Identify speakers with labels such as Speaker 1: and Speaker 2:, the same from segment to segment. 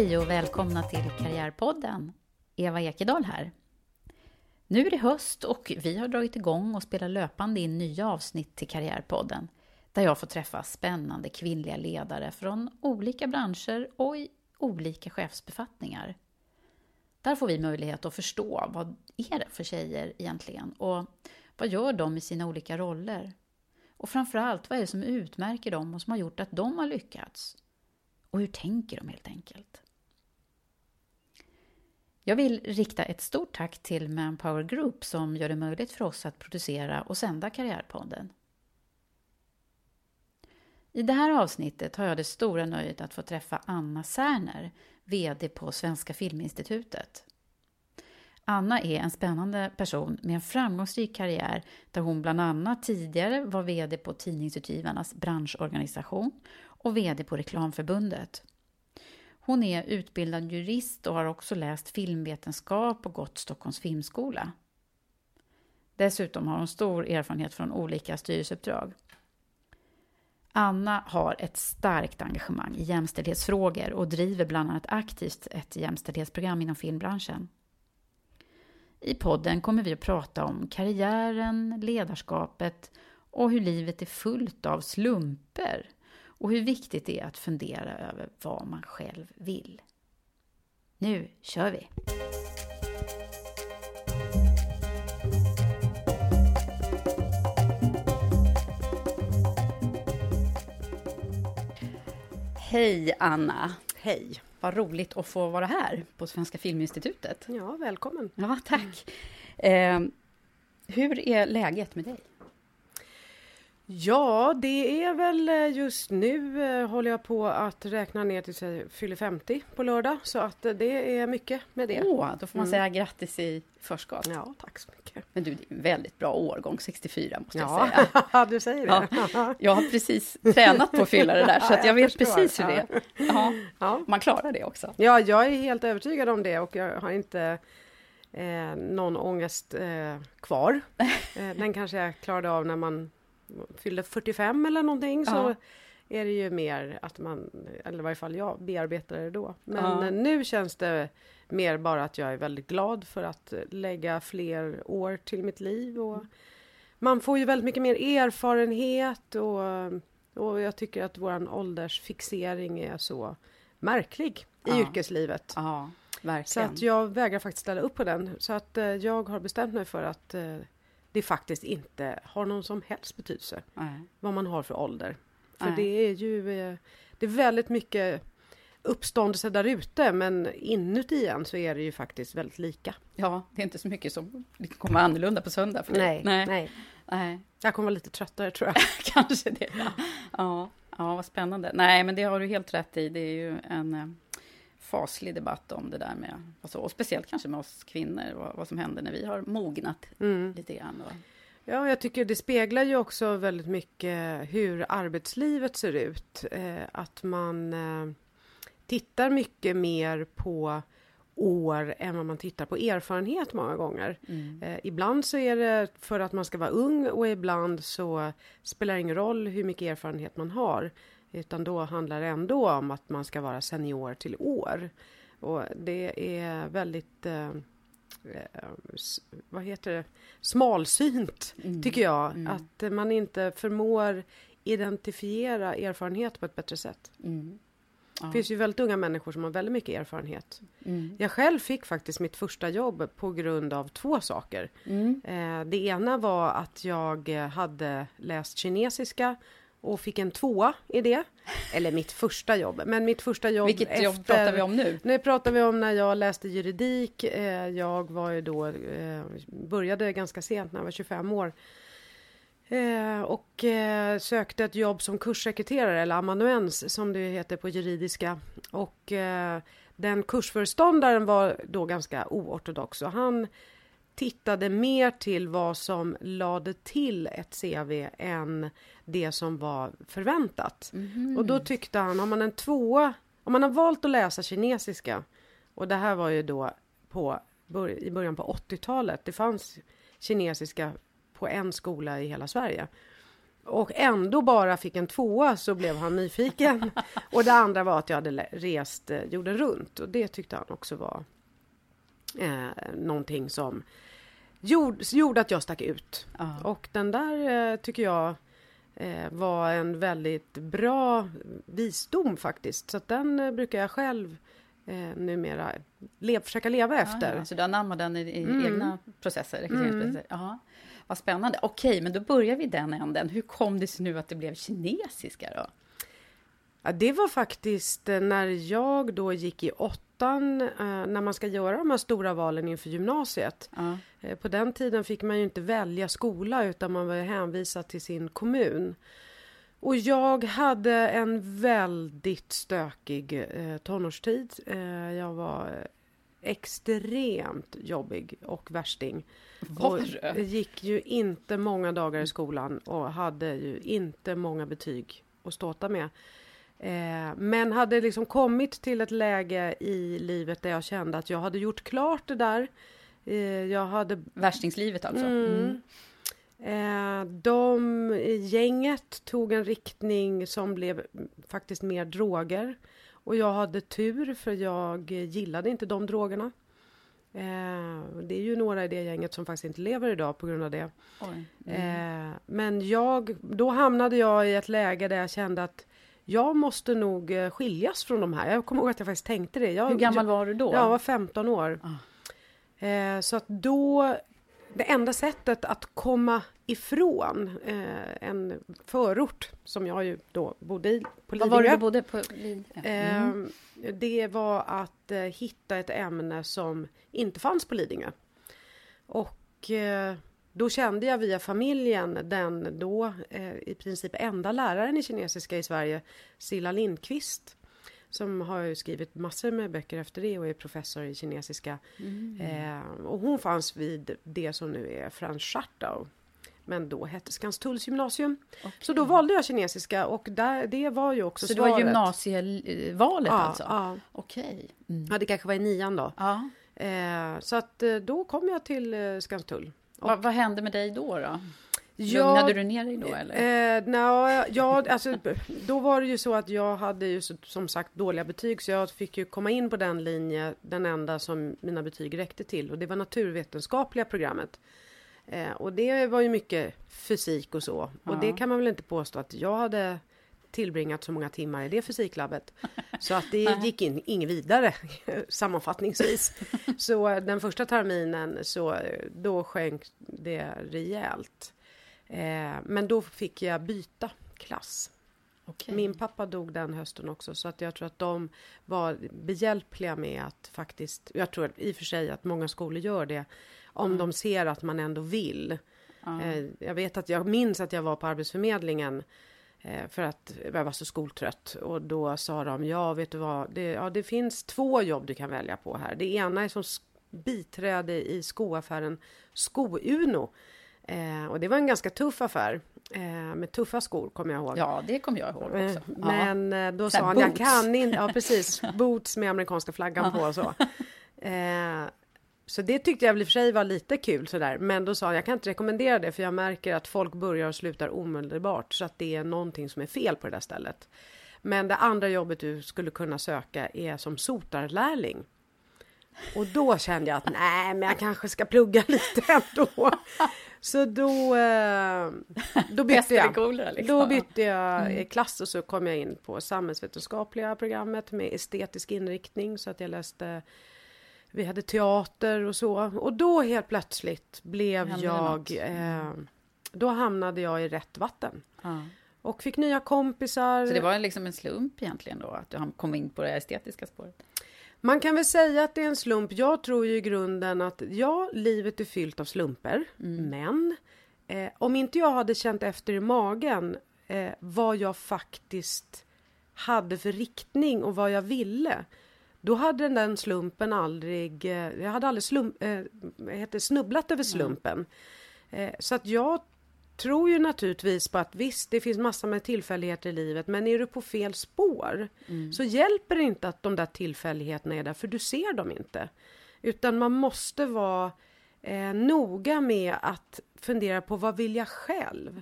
Speaker 1: Hej och välkomna till Karriärpodden. Eva Ekedal här. Nu är det höst och vi har dragit igång och spelar löpande in nya avsnitt till Karriärpodden där jag får träffa spännande kvinnliga ledare från olika branscher och i olika chefsbefattningar. Där får vi möjlighet att förstå vad är det för tjejer egentligen och vad gör de i sina olika roller? Och framförallt, vad är det som utmärker dem och som har gjort att de har lyckats? Och hur tänker de helt enkelt? Jag vill rikta ett stort tack till Manpower Group som gör det möjligt för oss att producera och sända Karriärpodden. I det här avsnittet har jag det stora nöjet att få träffa Anna Särner, VD på Svenska Filminstitutet. Anna är en spännande person med en framgångsrik karriär där hon bland annat tidigare var VD på Tidningsutgivarnas branschorganisation och VD på Reklamförbundet. Hon är utbildad jurist och har också läst filmvetenskap och gått Stockholms filmskola. Dessutom har hon stor erfarenhet från olika styrelseuppdrag. Anna har ett starkt engagemang i jämställdhetsfrågor och driver bland annat aktivt ett jämställdhetsprogram inom filmbranschen. I podden kommer vi att prata om karriären, ledarskapet och hur livet är fullt av slumper och hur viktigt det är att fundera över vad man själv vill. Nu kör vi! Hej Anna!
Speaker 2: Hej!
Speaker 1: Vad roligt att få vara här på Svenska Filminstitutet.
Speaker 2: Ja, välkommen.
Speaker 1: Ja, tack. Eh, hur är läget med dig?
Speaker 2: Ja, det är väl eh, just nu eh, håller jag på att räkna ner tills jag fyller 50 på lördag. Så att eh, det är mycket med det.
Speaker 1: Åh, då får man säga grattis i förskott.
Speaker 2: Ja, tack så mycket.
Speaker 1: Men du, det är en väldigt bra årgång, 64 måste jag
Speaker 2: Ja,
Speaker 1: säga.
Speaker 2: du säger det.
Speaker 1: Ja, jag har precis tränat på att fylla det där, så att jag vet
Speaker 2: förstår,
Speaker 1: precis hur
Speaker 2: ja.
Speaker 1: det är. Ja,
Speaker 2: Ja.
Speaker 1: man klarar det också.
Speaker 2: Ja, jag är helt övertygad om det och jag har inte eh, någon ångest eh, kvar. Eh, den kanske jag klarade av när man fyllde 45 eller någonting. Så
Speaker 1: Ja.
Speaker 2: är det ju mer att man, eller i varje fall jag, bearbetade det då. Men
Speaker 1: Ja.
Speaker 2: nu känns det mer bara att jag är väldigt glad för att lägga fler år till mitt liv. Och man får ju väldigt mycket mer erfarenhet och, och jag tycker att våran åldersfixering är så märklig i
Speaker 1: Ja.
Speaker 2: yrkeslivet.
Speaker 1: Ja,
Speaker 2: Så
Speaker 1: verkligen.
Speaker 2: att jag vägrar faktiskt ställa upp på den. Så att eh, jag har bestämt mig för att eh, det faktiskt inte har någon som helst betydelse
Speaker 1: Nej.
Speaker 2: vad man har för ålder. För
Speaker 1: Nej.
Speaker 2: det är ju eh, det är väldigt mycket uppståndelse där ute men inuti en så är det ju faktiskt väldigt lika.
Speaker 1: Ja, det är inte så mycket som kommer vara annorlunda på söndag för.
Speaker 2: Nej, nej.
Speaker 1: Nej.
Speaker 2: Jag kommer vara lite tröttare tror jag.
Speaker 1: Kanske det. Ja. ja, ja, vad spännande. Nej, men det har du helt rätt i. Det är ju en eh, faslig debatt om det där med, alltså, och speciellt kanske med oss kvinnor, vad, vad som händer när vi har mognat
Speaker 2: Mm.
Speaker 1: lite grann. Och,
Speaker 2: Ja, jag tycker det speglar ju också väldigt mycket hur arbetslivet ser ut. Eh, att man eh, tittar mycket mer på år än vad man tittar på erfarenhet många gånger. Eh, ibland så är det för att man ska vara ung och ibland så spelar det ingen roll hur mycket erfarenhet man har. Utan då handlar det ändå om att man ska vara senior till år. Och det är väldigt eh, eh, vad heter det, smalsynt tycker jag. Att eh, man inte förmår identifiera erfarenhet på ett bättre sätt.
Speaker 1: mm.
Speaker 2: Det finns ju väldigt unga människor som har väldigt mycket erfarenhet. Jag själv fick faktiskt mitt första jobb på grund av två saker. Eh, det ena var att jag hade läst kinesiska och fick en tvåa i det. Eller mitt första jobb. Men mitt första jobb
Speaker 1: Vilket
Speaker 2: efter...
Speaker 1: jobb pratar vi om nu?
Speaker 2: Nu pratar vi om när jag läste juridik. Eh, jag var ju då, eh, började ganska sent när jag var 25 år. Eh, och sökte ett jobb som kurssekreterare, eller amanuens som det heter på juridiska. Och den kursföreståndaren var då ganska oortodox och han tittade mer till vad som lade till ett CV än det som var förväntat. Och då tyckte han, om man en tvåa, om man har valt att läsa kinesiska och det här var ju då på, i början på 80-talet, det fanns kinesiska på en skola i hela Sverige. Och ändå bara fick en tvåa så blev han nyfiken. och det andra var att jag hade rest eh, jorden runt och det tyckte han också var eh, någonting som gjorde, gjorde att jag stack ut.
Speaker 1: Ja.
Speaker 2: Och den där eh, tycker jag var en väldigt bra visdom faktiskt. Så att den eh, brukar jag själv eh, numera lev, försöka leva efter.
Speaker 1: Ja, så du anammar den i, i
Speaker 2: Mm.
Speaker 1: egna processer? Ja. Vad spännande. Okej, men då börjar vi den änden. Hur kom det sig nu att det blev kinesiska då?
Speaker 2: Ja, det var faktiskt eh, när jag då gick i åttan, eh, när man ska göra de här stora valen inför gymnasiet.
Speaker 1: Ja.
Speaker 2: Eh, På den tiden fick man ju inte välja skola utan man var hänvisad till sin kommun. Och jag hade en väldigt stökig tonårstid. Jag var extremt jobbig och värsting.
Speaker 1: Var
Speaker 2: Och gick ju inte många dagar i skolan och hade ju inte många betyg att ståta med. Eh, men hade liksom kommit till ett läge i livet där jag kände att jag hade gjort klart det där. Eh, jag hade
Speaker 1: Värstingslivet alltså?
Speaker 2: Mm. Eh, de gänget tog en riktning som blev faktiskt mer droger. Och jag hade tur för jag gillade inte de drogerna. Eh, det är ju några i det gänget som faktiskt inte lever idag på grund av det.
Speaker 1: Oj.
Speaker 2: Eh, men jag, då hamnade jag i ett läge där jag kände att jag måste nog eh, skiljas från de här. Jag kommer ihåg att jag faktiskt tänkte det. Jag,
Speaker 1: Hur gammal var du då?
Speaker 2: Jag var 15 år. Eh, så att då, det enda sättet att komma ifrån eh, en förort som jag ju då bodde i på
Speaker 1: Var var det
Speaker 2: Lidingö.
Speaker 1: du bodde? På Lidingö? Mm.
Speaker 2: Eh, Det var att eh, hitta ett ämne som inte fanns på Lidingö. Och eh, då kände jag via familjen den då eh, i princip enda läraren i kinesiska i Sverige, Silla Lindqvist. Som har skrivit massor med böcker efter det och är professor i kinesiska. Eh, och hon fanns vid det som nu är Frans Schartau. Men då hette Skanstulls gymnasium. Så då valde jag kinesiska och där, det var ju också
Speaker 1: Så det var
Speaker 2: svaret.
Speaker 1: gymnasievalet
Speaker 2: Ja,
Speaker 1: alltså?
Speaker 2: ja.
Speaker 1: Okej. Mm.
Speaker 2: Ja, det kanske var i nian då.
Speaker 1: Ja.
Speaker 2: Eh, så att eh, då kom jag till eh, Skanstull.
Speaker 1: Vad, vad hände med dig då? då? Lugnade du ner dig då eller?
Speaker 2: Eh, nja, ja, alltså, då var det ju så att jag hade ju som sagt dåliga betyg så jag fick ju komma in på den linje, den enda som mina betyg räckte till och det var naturvetenskapliga programmet. Eh, och det var ju mycket fysik och så och det kan man väl inte påstå att jag hade tillbringat så många timmar i det fysiklabbet. Så att det gick in, inget vidare sammanfattningsvis. Så eh, den första terminen så eh, då sjönk det rejält. Eh, men då fick jag byta klass.
Speaker 1: Okej.
Speaker 2: Min pappa dog den hösten också så att jag tror att de var behjälpliga med att faktiskt, jag tror i och för sig att många skolor gör det, om de ser att man ändå vill. Eh, jag vet att jag minns att jag var på Arbetsförmedlingen för att jag var så skoltrött och då sa de, ja vet du vad, det, ja, det finns två jobb du kan välja på här. Det ena är som biträde i skoaffären Sko-Uno. Eh, och det var en ganska tuff affär. Eh, med tuffa skor kommer jag ihåg.
Speaker 1: Ja, det kommer jag ihåg också.
Speaker 2: Eh,
Speaker 1: Ja.
Speaker 2: Men eh, då
Speaker 1: här
Speaker 2: sa han, jag
Speaker 1: boots.
Speaker 2: kan inte, ja precis, boots med amerikanska flaggan på och så. Så det tyckte jag väl i och för sig var lite kul sådär, men då sa han, jag kan inte rekommendera det för jag märker att folk börjar och slutar omedelbart så att det är någonting som är fel på det där stället. Men det andra jobbet du skulle kunna söka är som sotarlärling. Och då kände jag att nej, men jag kanske ska plugga lite ändå. Så då, eh, då bytte jag.
Speaker 1: liksom.
Speaker 2: Då bytte jag eh, klass och så kom jag in på samhällsvetenskapliga programmet med estetisk inriktning så att jag läste vi hade teater och så och då helt plötsligt blev
Speaker 1: Hände
Speaker 2: jag eh, då hamnade jag i rätt vatten
Speaker 1: Ja.
Speaker 2: och fick nya kompisar.
Speaker 1: Så det var liksom en slump egentligen då, att du kom in på det estetiska spåret?
Speaker 2: Man kan väl säga att det är en slump. Jag tror ju i grunden att ja, livet är fyllt av slumper. Men eh, om inte jag hade känt efter i magen eh, vad jag faktiskt hade för riktning och vad jag ville. Då hade den slumpen aldrig, eh, jag hade aldrig slump, eh, heter, snubblat över slumpen. Eh, så att jag tror ju naturligtvis på att visst, det finns massor med tillfälligheter i livet, men är du på fel spår så hjälper det inte att de där tillfälligheterna är där, för du ser dem inte. Utan man måste vara eh, noga med att fundera på vad vill jag själv?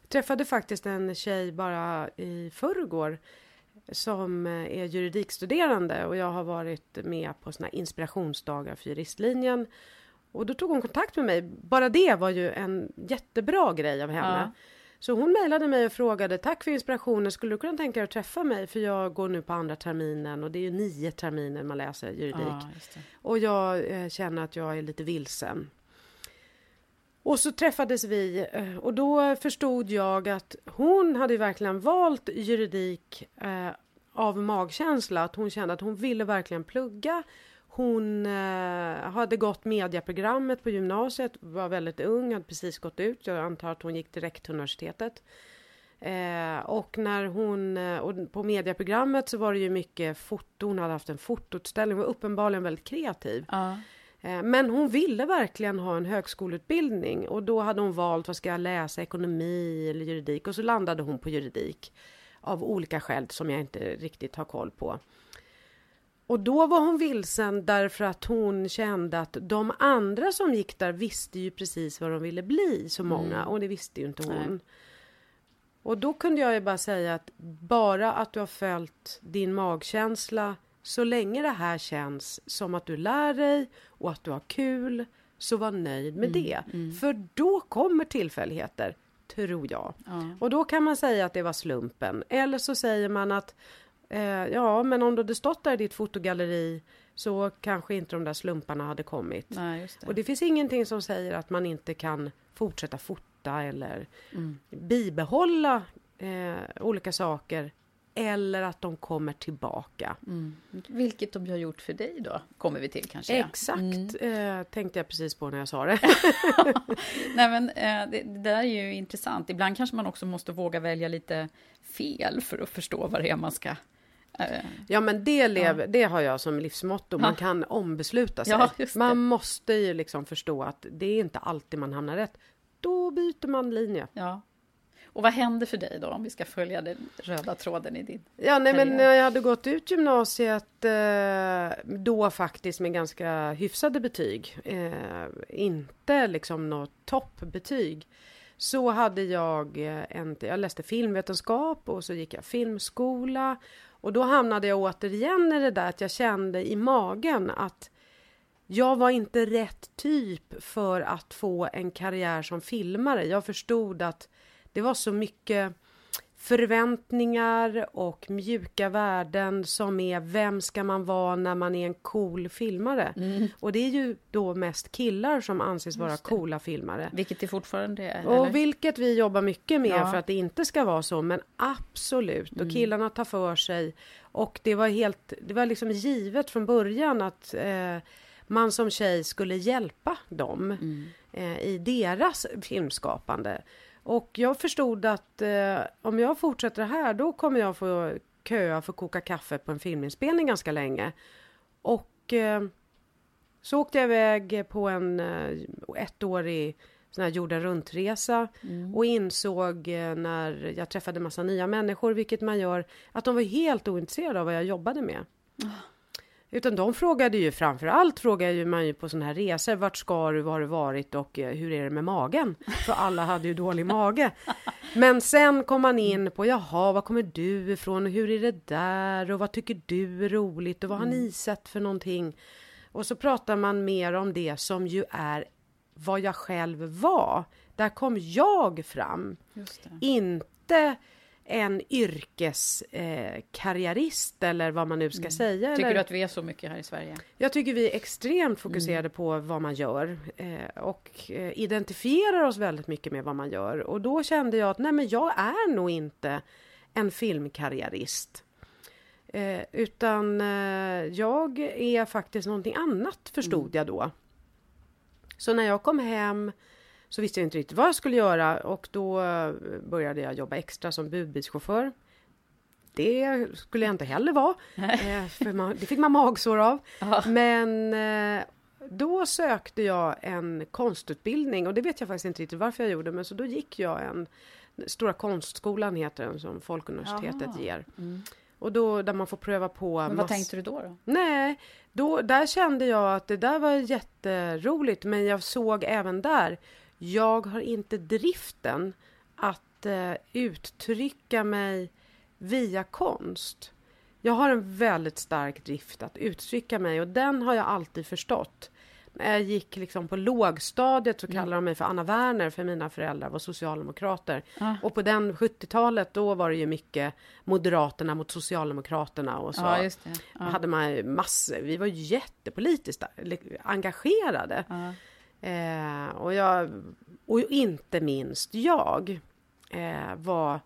Speaker 2: Jag träffade faktiskt en tjej bara i förrgår som eh, är juridikstuderande och jag har varit med på såna inspirationsdagar för juristlinjen. Och då tog hon kontakt med mig. Bara det var ju en jättebra grej av henne.
Speaker 1: Ja.
Speaker 2: Så hon mejlade mig och frågade tack för inspirationen, skulle du kunna tänka dig att träffa mig? För jag går nu på andra terminen och det är ju nio terminer man läser juridik.
Speaker 1: Ja.
Speaker 2: Och jag eh, känner att jag är lite vilsen. Och så träffades vi eh, och då förstod jag att hon hade verkligen valt juridik eh, av magkänsla. Att hon kände att hon ville verkligen plugga. Hon eh, hade gått mediaprogrammet på gymnasiet, var väldigt ung, hade precis gått ut. Jag antar att hon gick direkt till universitetet. Eh, och när hon, eh, och på mediaprogrammet så var det ju mycket foto, hon hade haft en fotoutställning, var uppenbarligen väldigt kreativ.
Speaker 1: Ja.
Speaker 2: Eh, Men hon ville verkligen ha en högskoleutbildning och då hade hon valt vad ska jag läsa, ekonomi eller juridik och så landade hon på juridik av olika skäl som jag inte riktigt har koll på. Och då var hon vilsen därför att hon kände att de andra som gick där visste ju precis vad de ville bli, så många, och det visste ju inte hon.
Speaker 1: Nej.
Speaker 2: Och då kunde jag ju bara säga att bara att du har följt din magkänsla så länge det här känns som att du lär dig och att du har kul så var nöjd med det. För då kommer tillfälligheter, tror jag. Och då kan man säga att det var slumpen. Eller så säger man att eh, ja, men om du hade stått där i ditt fotogalleri så kanske inte de där slumparna hade kommit.
Speaker 1: Nej, det.
Speaker 2: Och det finns ingenting som säger att man inte kan fortsätta fota eller bibehålla eh, olika saker eller att de kommer tillbaka.
Speaker 1: Vilket de har gjort för dig då, kommer vi till kanske.
Speaker 2: Exakt, eh, tänkte jag precis på när jag sa det.
Speaker 1: Nej, men eh, det, det där är ju intressant. Ibland kanske man också måste våga välja lite fel för att förstå vad det är man ska... Eh,
Speaker 2: ja men det, lever, det har jag som livsmotto, man kan ombesluta sig.
Speaker 1: Ja,
Speaker 2: man måste ju liksom förstå att det är inte alltid man hamnar rätt. Då byter man linje.
Speaker 1: ja. Och vad händer för dig då, om vi ska följa den röda tråden i din...
Speaker 2: Ja, nej, men när jag hade gått ut gymnasiet eh, då faktiskt med ganska hyfsade betyg, eh, inte liksom något toppbetyg, så hade jag eh, en, jag läste filmvetenskap och så gick jag filmskola. Och då hamnade jag återigen i det där att jag kände i magen att jag var inte rätt typ för att få en karriär som filmare. Jag förstod att det var så mycket förväntningar och mjuka värden som är vem ska man vara när man är en cool filmare? Och det är ju då mest killar som anses vara coola filmare.
Speaker 1: Vilket det fortfarande är, eller?
Speaker 2: Och vilket vi jobbar mycket med
Speaker 1: Ja. Mm.
Speaker 2: för att det inte ska vara så, men absolut. Och killarna tar för sig. Och det var helt, det var liksom givet från början att eh, man som tjej skulle hjälpa dem.
Speaker 1: Mm.
Speaker 2: eh, i deras filmskapande. Och jag förstod att eh, om jag fortsätter här då kommer jag få köa för att koka kaffe på en filminspelning ganska länge. Och eh, så åkte jag iväg på en eh, ettårig sån här jorden runt-resa
Speaker 1: Mm.
Speaker 2: och insåg eh, när jag träffade massa nya människor, vilket man gör, att de var helt ointresserade av vad jag jobbade med. Utan de frågade ju framför allt frågade ju man ju på sådana här resor, vart ska du, var har du varit och eh, hur är det med magen? För alla hade ju dålig mage. Men sen kom man in på, jaha, var kommer du ifrån och hur är det där och vad tycker du är roligt och vad har ni sett för någonting? Och så pratar man mer om det som ju är vad jag själv var. Där kom jag fram. Inte en yrkeskarriärist eh, eller vad man nu ska säga.
Speaker 1: Mm. Tycker
Speaker 2: eller...
Speaker 1: du att vi är så mycket här i Sverige?
Speaker 2: Jag tycker vi är extremt fokuserade
Speaker 1: Mm.
Speaker 2: på vad man gör eh, och eh, identifierar oss väldigt mycket med vad man gör. Och då kände jag att nej men jag är nog inte en filmkarriärist. Eh, utan eh, jag är faktiskt någonting annat förstod
Speaker 1: Mm.
Speaker 2: jag då. Så när jag kom hem så visste jag inte riktigt vad jag skulle göra och då eh, började jag jobba extra som budbilschaufför. Det skulle jag inte heller vara, eh, för man, det fick man magsår av. Men eh, då sökte jag en konstutbildning och det vet jag faktiskt inte riktigt varför jag gjorde men så då gick jag en Stora konstskolan heter den som Folkuniversitetet
Speaker 1: Jaha.
Speaker 2: ger. Och då där man får pröva på
Speaker 1: Men vad tänkte du då? då?
Speaker 2: Nej, då, där kände jag att det där var jätteroligt men jag såg även där, jag har inte driften att eh, uttrycka mig via konst. Jag har en väldigt stark drift att uttrycka mig och den har jag alltid förstått. När jag gick liksom på lågstadiet så kallade de mig för Anna Werner för mina föräldrar var socialdemokrater.
Speaker 1: Ah.
Speaker 2: Och på den 70-talet då var det ju mycket Moderaterna mot Socialdemokraterna och så
Speaker 1: det.
Speaker 2: då hade man massor, vi var jättepolitiskt engagerade. Eh, och, jag, och inte minst jag eh, var,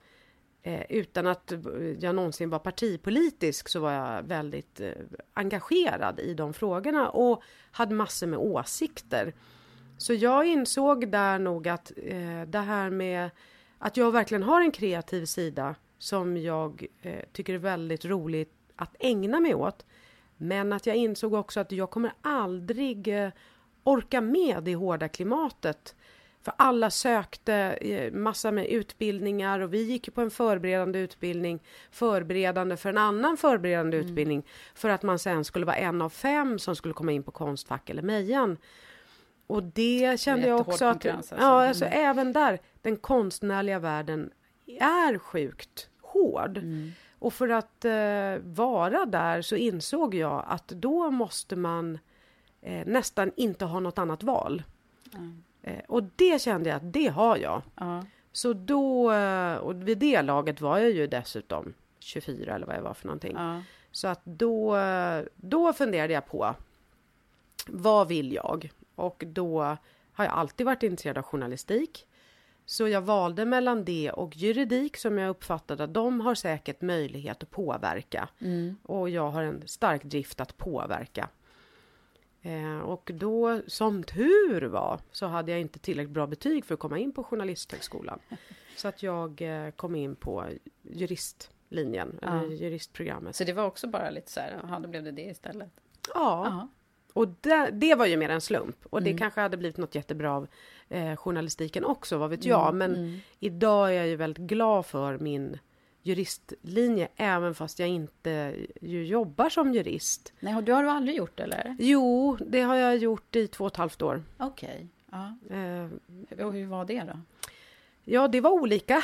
Speaker 2: eh, utan att jag någonsin var partipolitisk, så var jag väldigt eh, engagerad i de frågorna och hade massor med åsikter. Så jag insåg där nog att eh, det här med att jag verkligen har en kreativ sida som jag eh, tycker är väldigt roligt att ägna mig åt. Men att jag insåg också att jag kommer aldrig eh, orka med det hårda klimatet. För alla sökte eh, massa med utbildningar och vi gick på en förberedande utbildning, förberedande för en annan förberedande utbildning, för att man sen skulle vara en av fem som skulle komma in på Konstfack eller Mejan. Och det kände jag
Speaker 1: jättehård
Speaker 2: också att,
Speaker 1: alltså.
Speaker 2: ja, alltså
Speaker 1: Mm.
Speaker 2: även där, den konstnärliga världen är sjukt hård.
Speaker 1: Mm.
Speaker 2: Och för att eh, vara där så insåg jag att då måste man eh, nästan inte ha något annat val. Eh, och det kände jag att det har jag.
Speaker 1: Ja.
Speaker 2: Så då, eh, och vid det laget var jag ju dessutom 24 eller vad jag var för någonting.
Speaker 1: Ja.
Speaker 2: Så att då, eh, då funderade jag på vad vill jag? Och då har jag alltid varit intresserad av journalistik. Så jag valde mellan det och juridik som jag uppfattade att de har säkert möjlighet att påverka. Och jag har en stark drift att påverka. Eh, och då, som tur var, så hade jag inte tillräckligt bra betyg för att komma in på Journalisthögskolan. Så att jag eh, kom in på juristlinjen, eller juristprogrammet.
Speaker 1: Så det var också bara lite så här, jaha, då blev det det istället.
Speaker 2: Ja,
Speaker 1: Ja.
Speaker 2: och det, det var ju mer en slump. Och det
Speaker 1: Mm.
Speaker 2: kanske hade blivit något jättebra av eh, journalistiken också, vad vet
Speaker 1: Mm,
Speaker 2: jag. Men idag är jag ju väldigt glad för min juristlinje, även fast jag inte ju jobbar som jurist.
Speaker 1: Nej, och du har du aldrig gjort eller?
Speaker 2: Jo, det har jag gjort i två och ett halvt år.
Speaker 1: Okej. Ja.
Speaker 2: Eh,
Speaker 1: Och hur var det då?
Speaker 2: Ja, det var olika.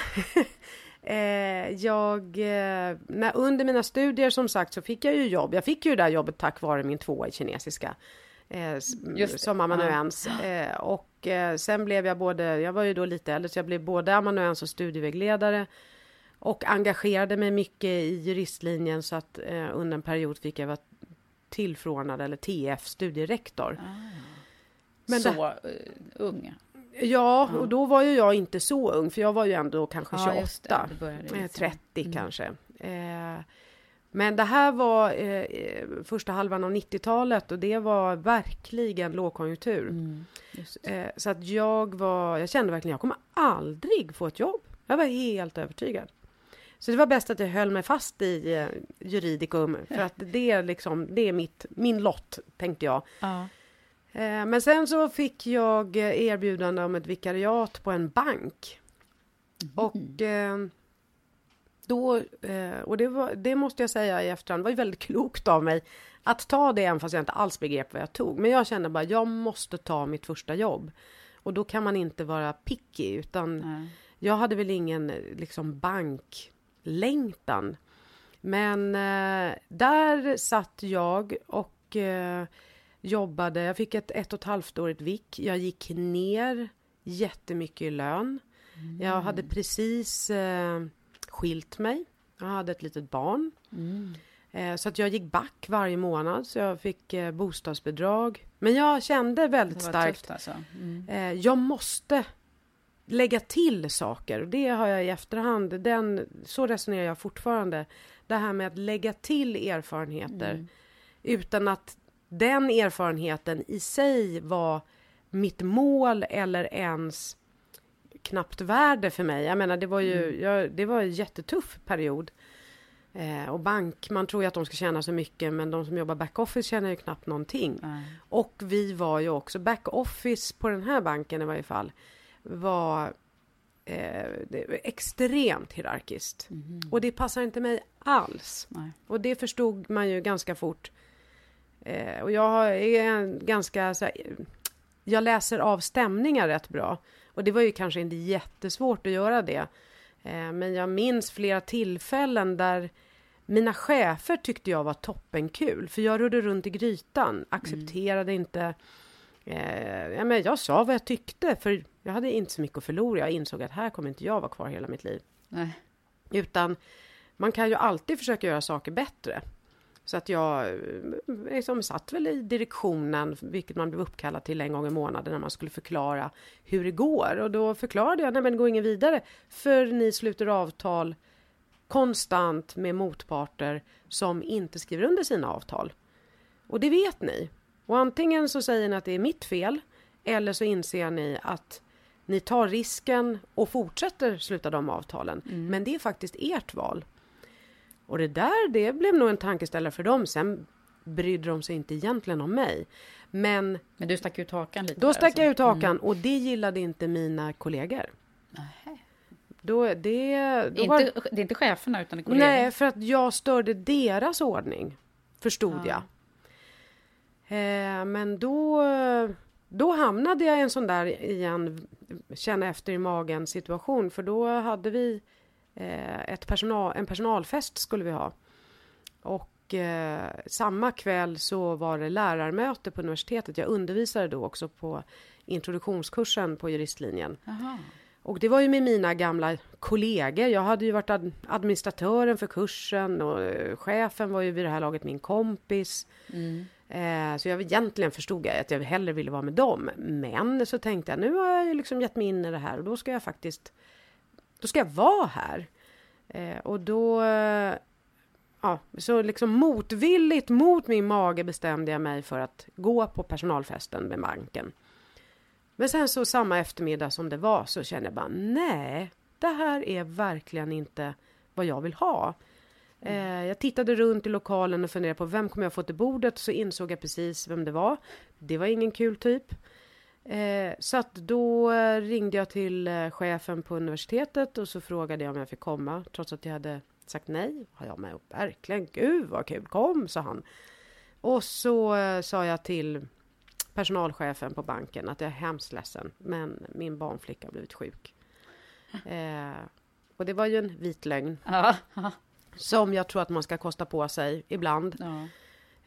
Speaker 2: eh, jag, eh, när, under mina studier som sagt så fick jag ju jobb. Jag fick ju det där jobbet tack vare min tvåa i kinesiska. Eh, som amanuens. Eh, och eh, sen blev jag både, jag var ju då lite äldre så jag blev både amanuens och studievägledare. Och engagerade mig mycket i juristlinjen så att eh, under en period fick jag vara tillförordnad eller TF, studierektor. Men
Speaker 1: så
Speaker 2: det-
Speaker 1: eh, ung?
Speaker 2: Ja, och då var ju jag inte så ung, för jag var ju ändå kanske
Speaker 1: Ja,
Speaker 2: 28,
Speaker 1: just det. Du började
Speaker 2: eh,
Speaker 1: liksom.
Speaker 2: 30 kanske. Eh, Men det här var eh, första halvan av 90-talet och det var verkligen lågkonjunktur.
Speaker 1: Mm,
Speaker 2: eh, så att jag var, jag kände verkligen jag kommer aldrig få ett jobb. Jag var helt övertygad. Så det var bäst att jag höll mig fast i eh, juridikum för att det är liksom, det är mitt, min lott tänkte jag.
Speaker 1: Ja.
Speaker 2: Eh, men sen så fick jag eh, erbjudande om ett vikariat på en bank. Och eh, då, och det, var, det måste jag säga i efterhand, var ju väldigt klokt av mig att ta det även fast jag inte alls begrep vad jag tog. Men jag kände bara, jag måste ta mitt första jobb. Och då kan man inte vara picky, utan
Speaker 1: Nej.
Speaker 2: jag hade väl ingen liksom banklängtan. Men eh, där satt jag och eh, jobbade. Jag fick ett ett och ett halvt årigt vik. Jag gick ner jättemycket i lön. Jag hade precis eh, skilt mig. Jag hade ett litet barn. Eh, så att jag gick back varje månad. Så jag fick eh, bostadsbidrag. Men jag kände väldigt starkt.
Speaker 1: alltså. Mm.
Speaker 2: Eh, jag måste lägga till saker. Och det har jag i efterhand. Den, så resonerar jag fortfarande. Det här med att lägga till erfarenheter. Utan att den erfarenheten i sig var mitt mål eller ens knappt värde för mig. Jag menar, det var ju jag, det var en jättetuff period. Eh, och bank, man tror ju att de ska tjäna så mycket men de som jobbar backoffice tjänar ju knappt någonting.
Speaker 1: Nej.
Speaker 2: Och vi var ju också, backoffice på den här banken i varje fall, var eh, extremt hierarkiskt. Och det passar inte mig alls.
Speaker 1: Nej.
Speaker 2: Och det förstod man ju ganska fort. Eh, och jag är ganska så här, jag läser av stämningar rätt bra. Och det var ju kanske inte jättesvårt att göra det. Eh, men jag minns flera tillfällen där mina chefer tyckte jag var toppenkul. För jag rörde runt i grytan, accepterade inte... Eh, men jag sa vad jag tyckte, för jag hade inte så mycket att förlora. Jag insåg att här kommer inte jag vara kvar hela mitt liv.
Speaker 1: Nej.
Speaker 2: Utan man kan ju alltid försöka göra saker bättre. Så att jag eh, liksom satt väl i direktionen, vilket man blev uppkallad till en gång i månaden när man skulle förklara hur det går. Och då förklarade jag, nej men det går ingen vidare, för ni sluter avtal konstant med motparter som inte skriver under sina avtal. Och det vet ni. Och antingen så säger ni att det är mitt fel, eller så inser ni att ni tar risken och fortsätter sluta de avtalen. Men det är faktiskt ert val. Och det där, det blev nog en tankeställare för dem. Sen brydde de sig inte egentligen om mig. Men
Speaker 1: Men du stack ut hakan lite?
Speaker 2: då
Speaker 1: där,
Speaker 2: stack
Speaker 1: alltså.
Speaker 2: jag ut hakan och det gillade inte mina kollegor. Då, det, då
Speaker 1: är,
Speaker 2: var,
Speaker 1: inte, det är inte cheferna utan kollegor?
Speaker 2: Nej, för att jag störde deras ordning. Förstod jag. Eh, men då, då hamnade jag i en sån där igen, känna efter i magen situation. För då hade vi eh, ett personal, en personalfest skulle vi ha. Och eh, samma kväll så var det lärarmöte på universitetet. Jag undervisade då också på introduktionskursen på juristlinjen.
Speaker 1: Jaha.
Speaker 2: Och det var ju med mina gamla kollegor. Jag hade ju varit ad- administratören för kursen och eh, chefen var ju vid det här laget min kompis. Eh, Eh, så jag egentligen förstod jag att jag hellre ville vara med dem. Men så tänkte jag, nu har jag ju liksom gett mig in i det här och då ska jag faktiskt, då ska jag vara här. Eh, och då, eh, ja, så liksom motvilligt mot min mage bestämde jag mig för att gå på personalfesten med banken. Men sen så samma eftermiddag som det var så kände jag bara nej, det här är verkligen inte vad jag vill ha. Eh, jag tittade runt i lokalen och funderade på vem kommer jag få till bordet så insåg jag precis vem det var. Det var ingen kul typ. Eh, så att då eh, ringde jag till eh, chefen på universitetet och så frågade jag om jag fick komma trots att jag hade sagt nej. Ja, ja men verkligen, gud vad kul, kom sa han. Och så eh, sa jag till personalchefen på banken att jag är hemskt ledsen men min barnflicka har blivit sjuk. Eh, och det var ju en vit lögn
Speaker 1: Ja. ja.
Speaker 2: Som jag tror att man ska kosta på sig ibland.
Speaker 1: ja.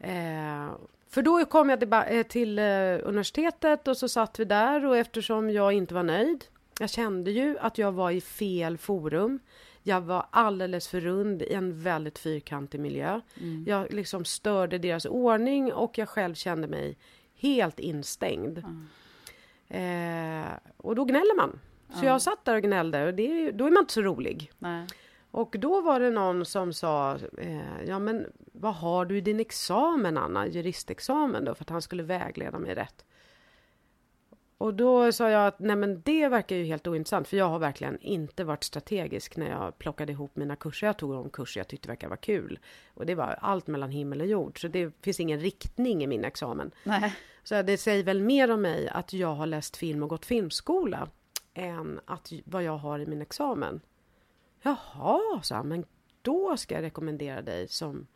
Speaker 2: Eh, för då kom jag till, eh, till eh, universitetet och så satt vi där och eftersom jag inte var nöjd. Jag kände ju att jag var i fel forum. Jag var alldeles för rund i en väldigt fyrkantig miljö. Jag liksom störde deras ordning och jag själv kände mig helt instängd. Eh, och då gnäller man. Så jag satt där och gnällde och det, då är man inte så rolig.
Speaker 1: Nej.
Speaker 2: Och då var det någon som sa, eh, ja men vad har du i din examen Anna, juristexamen då, för att han skulle vägleda mig rätt. Och då sa jag att nej men det verkar ju helt ointressant, för jag har verkligen inte varit strategisk när jag plockade ihop mina kurser. Jag tog de kurser jag tyckte verkade vara kul. Och det var allt mellan himmel och jord, så det finns ingen riktning i min examen.
Speaker 1: Nej.
Speaker 2: Så det säger väl mer om mig att jag har läst film och gått filmskola än att vad jag har i min examen. Jaha, sa han, men då ska jag rekommendera dig som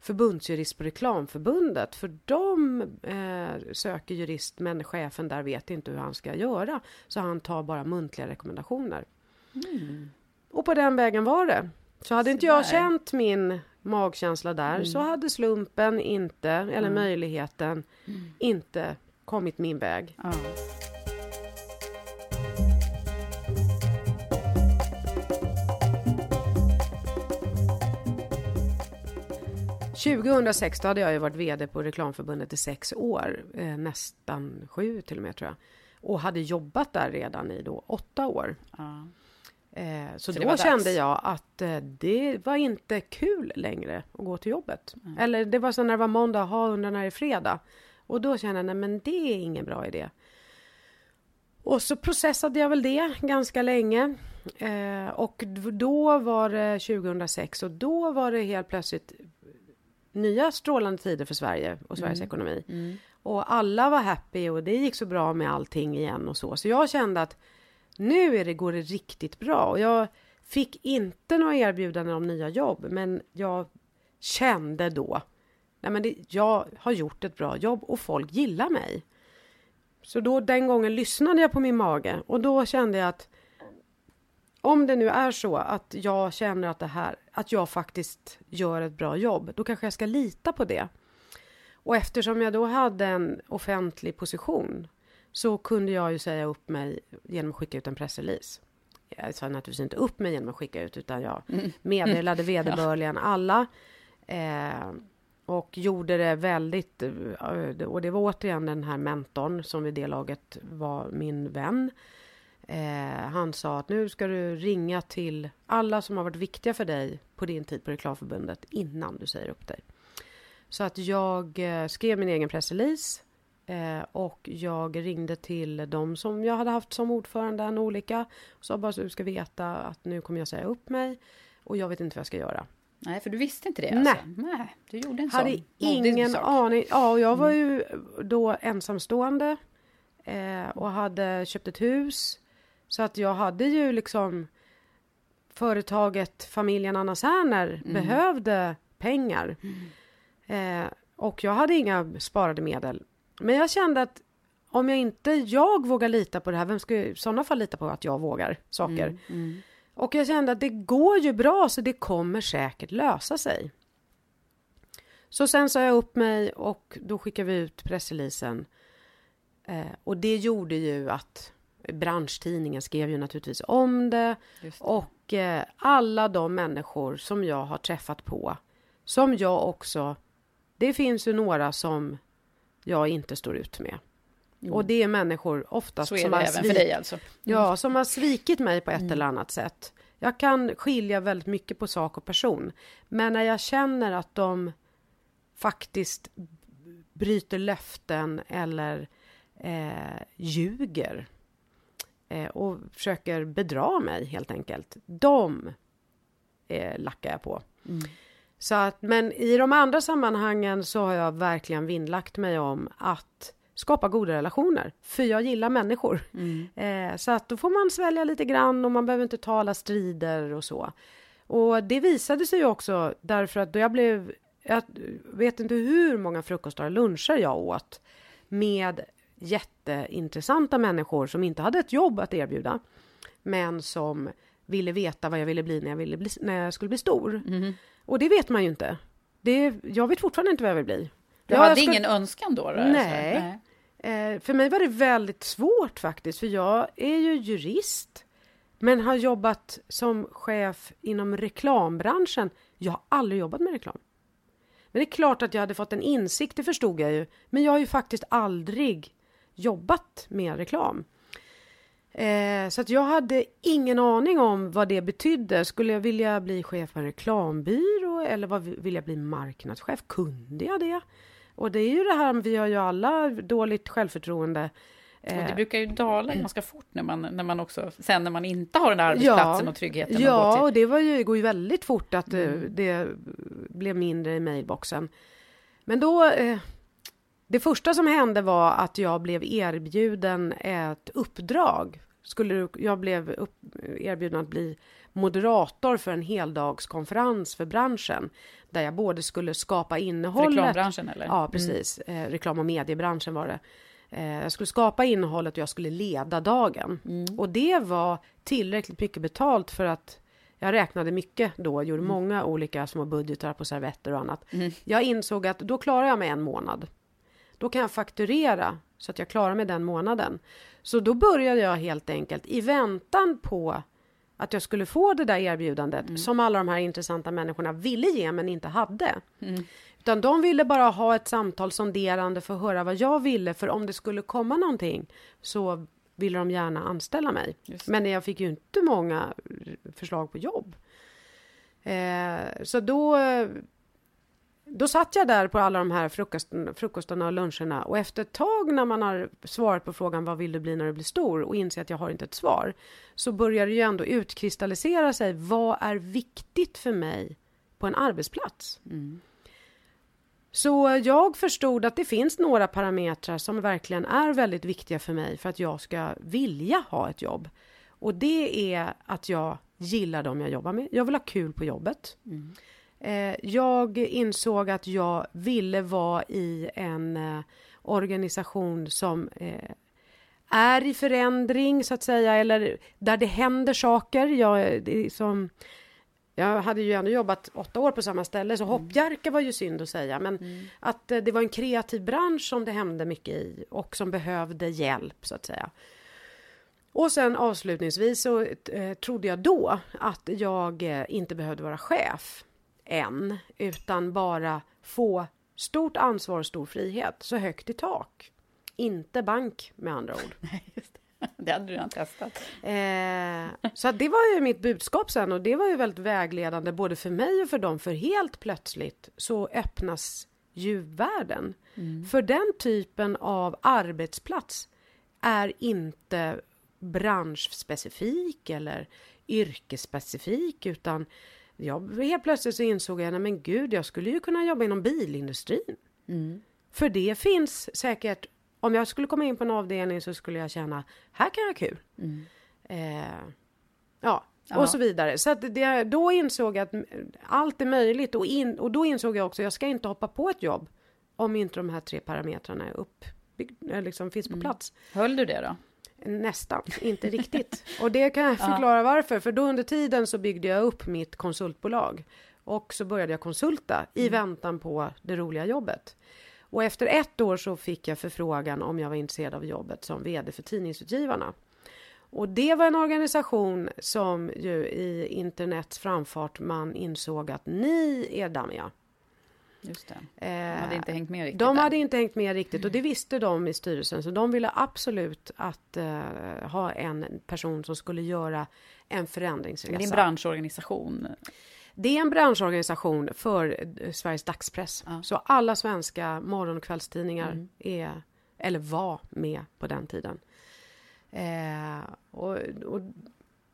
Speaker 2: förbundsjurist på Reklamförbundet, för de eh, söker jurist, men chefen där vet inte hur han ska göra, så han tar bara muntliga rekommendationer. Och på den vägen var det. Så hade inte jag
Speaker 1: där.
Speaker 2: känt min magkänsla där, så hade slumpen inte, eller möjligheten, inte kommit min väg.
Speaker 1: Ja.
Speaker 2: 2006 då hade jag ju varit VD på Reklamförbundet i sex år, eh, nästan sju till och med tror jag. Och hade jobbat där redan i då åtta år.
Speaker 1: Ja.
Speaker 2: Eh, så,
Speaker 1: Så
Speaker 2: då kände jag att eh, det var inte kul längre att gå till jobbet. Eller det var så när det var måndag, ha undrar när det är fredag. Och då kände jag, nej men det är ingen bra idé. Och så processade jag väl det ganska länge. Eh, och då var det 2006 och då var det helt plötsligt nya strålande tider för Sverige och Sveriges ekonomi. Och alla var happy och det gick så bra med allting igen och så. Så jag kände att nu är det, går det riktigt bra. Och jag fick inte några erbjudanden om nya jobb, men jag kände då, nej men det, jag har gjort ett bra jobb och folk gillar mig. Så då den gången lyssnade jag på min mage och då kände jag att om det nu är så att jag känner att det här, att jag faktiskt gör ett bra jobb, då kanske jag ska lita på det. Och eftersom jag då hade en offentlig position så kunde jag ju säga upp mig genom att skicka ut en pressrelease. Jag sa naturligtvis inte upp mig genom att skicka ut utan jag meddelade vederbörligen alla. Eh, och gjorde det väldigt, eh, och det var återigen den här mentorn som vid det laget var min vän. Eh, han sa att nu ska du ringa till alla som har varit viktiga för dig på din tid på Reklamförbundet innan du säger upp dig. Så att jag eh, skrev min egen pressrelease eh, och jag ringde till de som jag hade haft som ordförande, en olika. Och sa bara så du ska veta att nu kommer jag säga upp mig och jag vet inte vad jag ska göra.
Speaker 1: Nej, för du visste inte det
Speaker 2: Nej.
Speaker 1: alltså? Nej. Du gjorde en
Speaker 2: Hade
Speaker 1: sån
Speaker 2: ingen
Speaker 1: sak.
Speaker 2: aning. Ja, och jag var ju då ensamstående eh, och hade köpt ett hus. Så att jag hade ju liksom företaget familjen Anna Särner behövde pengar. Eh, och jag hade inga sparade medel. Men jag kände att om jag inte jag vågar lita på det här, vem ska i sådana fall lita på att jag vågar saker? Och jag kände att det går ju bra så det kommer säkert lösa sig. Så sen sa jag upp mig och då skickade vi ut pressreleasen. Eh, och det gjorde ju att branschtidningen skrev ju naturligtvis om det.
Speaker 1: Det.
Speaker 2: Och eh, alla de människor som jag har träffat på, som jag också, det finns ju några som jag inte står ut med. Och det är människor oftast
Speaker 1: Mm. Är
Speaker 2: som har
Speaker 1: även för dig alltså?
Speaker 2: Ja, som har svikit mig på ett eller annat sätt. Jag kan skilja väldigt mycket på sak och person. Men när jag känner att de faktiskt bryter löften eller eh, ljuger eh, och försöker bedra mig helt enkelt. De eh, lackar jag på. Så att, men i de andra sammanhangen så har jag verkligen vinnlagt mig om att skapa goda relationer. För jag gillar människor. Eh, så att då får man svälja lite grann och man behöver inte ta alla strider och så. Och det visade sig ju också därför att då jag blev, jag vet inte hur många frukostar och luncher jag åt med jätteintressanta människor som inte hade ett jobb att erbjuda. Men som ville veta vad jag ville bli när jag, ville bli, när jag skulle bli stor. Och det vet man ju inte. Det, jag vet fortfarande inte vad jag vill bli.
Speaker 1: Du
Speaker 2: Ja,
Speaker 1: hade
Speaker 2: jag skulle-
Speaker 1: ingen önskan då? då
Speaker 2: Nej.
Speaker 1: alltså?
Speaker 2: Eh, för mig var det väldigt svårt faktiskt, för jag är ju jurist, men har jobbat som chef inom reklambranschen. Jag har aldrig jobbat med reklam. Men det är klart att jag hade fått en insikt, det förstod jag ju, men jag har ju faktiskt aldrig jobbat med reklam. Eh, så att jag hade ingen aning om vad det betydde. Skulle jag vilja bli chef för en reklambyrå eller vad vill jag bli marknadschef? Kunde jag det? Och det är ju det här, vi har ju alla dåligt självförtroende.
Speaker 1: Och det
Speaker 2: Eh,
Speaker 1: brukar ju dala ganska fort när man, när man också, sen när man inte har den där arbetsplatsen och tryggheten
Speaker 2: Ja, och det var ju, går ju väldigt fort att eh,
Speaker 1: Mm.
Speaker 2: det blev mindre i mailboxen. Men då, eh, det första som hände var att jag blev erbjuden ett uppdrag. Skulle, jag blev upp, erbjuden att bli moderator för en heldagskonferens för branschen. Där jag både skulle skapa
Speaker 1: För
Speaker 2: innehållet.
Speaker 1: reklambranschen eller?
Speaker 2: Ja, precis. Eh, reklam och mediebranschen var det. Eh, jag skulle skapa innehållet och jag skulle leda dagen. Och det var tillräckligt mycket betalt för att jag räknade mycket då, gjorde många olika små budgetar på servetter och annat. Jag insåg att då klarar jag mig en månad. Då kan jag fakturera så att jag klarar mig den månaden. Så då började jag helt enkelt i väntan på att jag skulle få det där erbjudandet som alla de här intressanta människorna ville ge men inte hade. Utan de ville bara ha ett samtal sonderande för att höra vad jag ville för om det skulle komma någonting så ville de gärna anställa mig. Men jag fick ju inte många förslag på jobb. Eh, så då, då satt jag där på alla de här frukosten, frukostarna och luncherna och efter ett tag när man har svarat på frågan vad vill du bli när du blir stor och inser att jag har inte ett svar så börjar det ju ändå utkristallisera sig vad är viktigt för mig på en arbetsplats. Så jag förstod att det finns några parametrar som verkligen är väldigt viktiga för mig för att jag ska vilja ha ett jobb. Och det är att jag gillar dem jag jobbar med. Jag vill ha kul på jobbet. Eh, jag insåg att jag ville vara i en eh, organisation som eh, är i förändring så att säga eller där det händer saker. Jag, som, jag hade ju ändå jobbat åtta år på samma ställe så hoppjerka var ju synd att säga men att eh, det var en kreativ bransch som det hände mycket i och som behövde hjälp så att säga. Och sen avslutningsvis så eh, trodde jag då att jag eh, inte behövde vara chef än utan bara få stort ansvar och stor frihet, så högt i tak. Inte bank med andra ord.
Speaker 1: Det hade du redan testat.
Speaker 2: Eh, så det var ju mitt budskap sen och det var ju väldigt vägledande både för mig och för dem för helt plötsligt så öppnas ju världen. För den typen av arbetsplats är inte branschspecifik eller yrkesspecifik utan jag, helt plötsligt så insåg jag, nej men gud, jag skulle ju kunna jobba inom bilindustrin. För det finns säkert, om jag skulle komma in på en avdelning så skulle jag känna, här kan jag ha kul. Eh, ja,
Speaker 1: Ja.
Speaker 2: och så vidare. Så att det, då insåg jag att allt är möjligt och, in, och då insåg jag också, jag ska inte hoppa på ett jobb om inte de här tre parametrarna är uppbyggda, liksom finns på plats.
Speaker 1: Höll du det då?
Speaker 2: Nästan, inte riktigt. Och det kan jag förklara varför. För då under tiden så byggde jag upp mitt konsultbolag. Och så började jag konsulta i väntan på det roliga jobbet. Och efter ett år så fick jag förfrågan om jag var intresserad av jobbet som vd för Tidningsutgivarna. Och det var en organisation som ju i internets framfart man insåg att ni är dammiga.
Speaker 1: Just det.
Speaker 2: Eh,
Speaker 1: De hade inte hängt med riktigt
Speaker 2: de
Speaker 1: där.
Speaker 2: hade inte hängt med riktigt och det visste de i styrelsen så de ville absolut att eh, ha en person som skulle göra en förändringsresa.
Speaker 1: Det är en branschorganisation.
Speaker 2: Det är en branschorganisation för eh, Sveriges dagspress.
Speaker 1: Ja.
Speaker 2: Så alla svenska morgon och kvällstidningar
Speaker 1: Mm.
Speaker 2: är, eller var med på den tiden. Eh, och, och,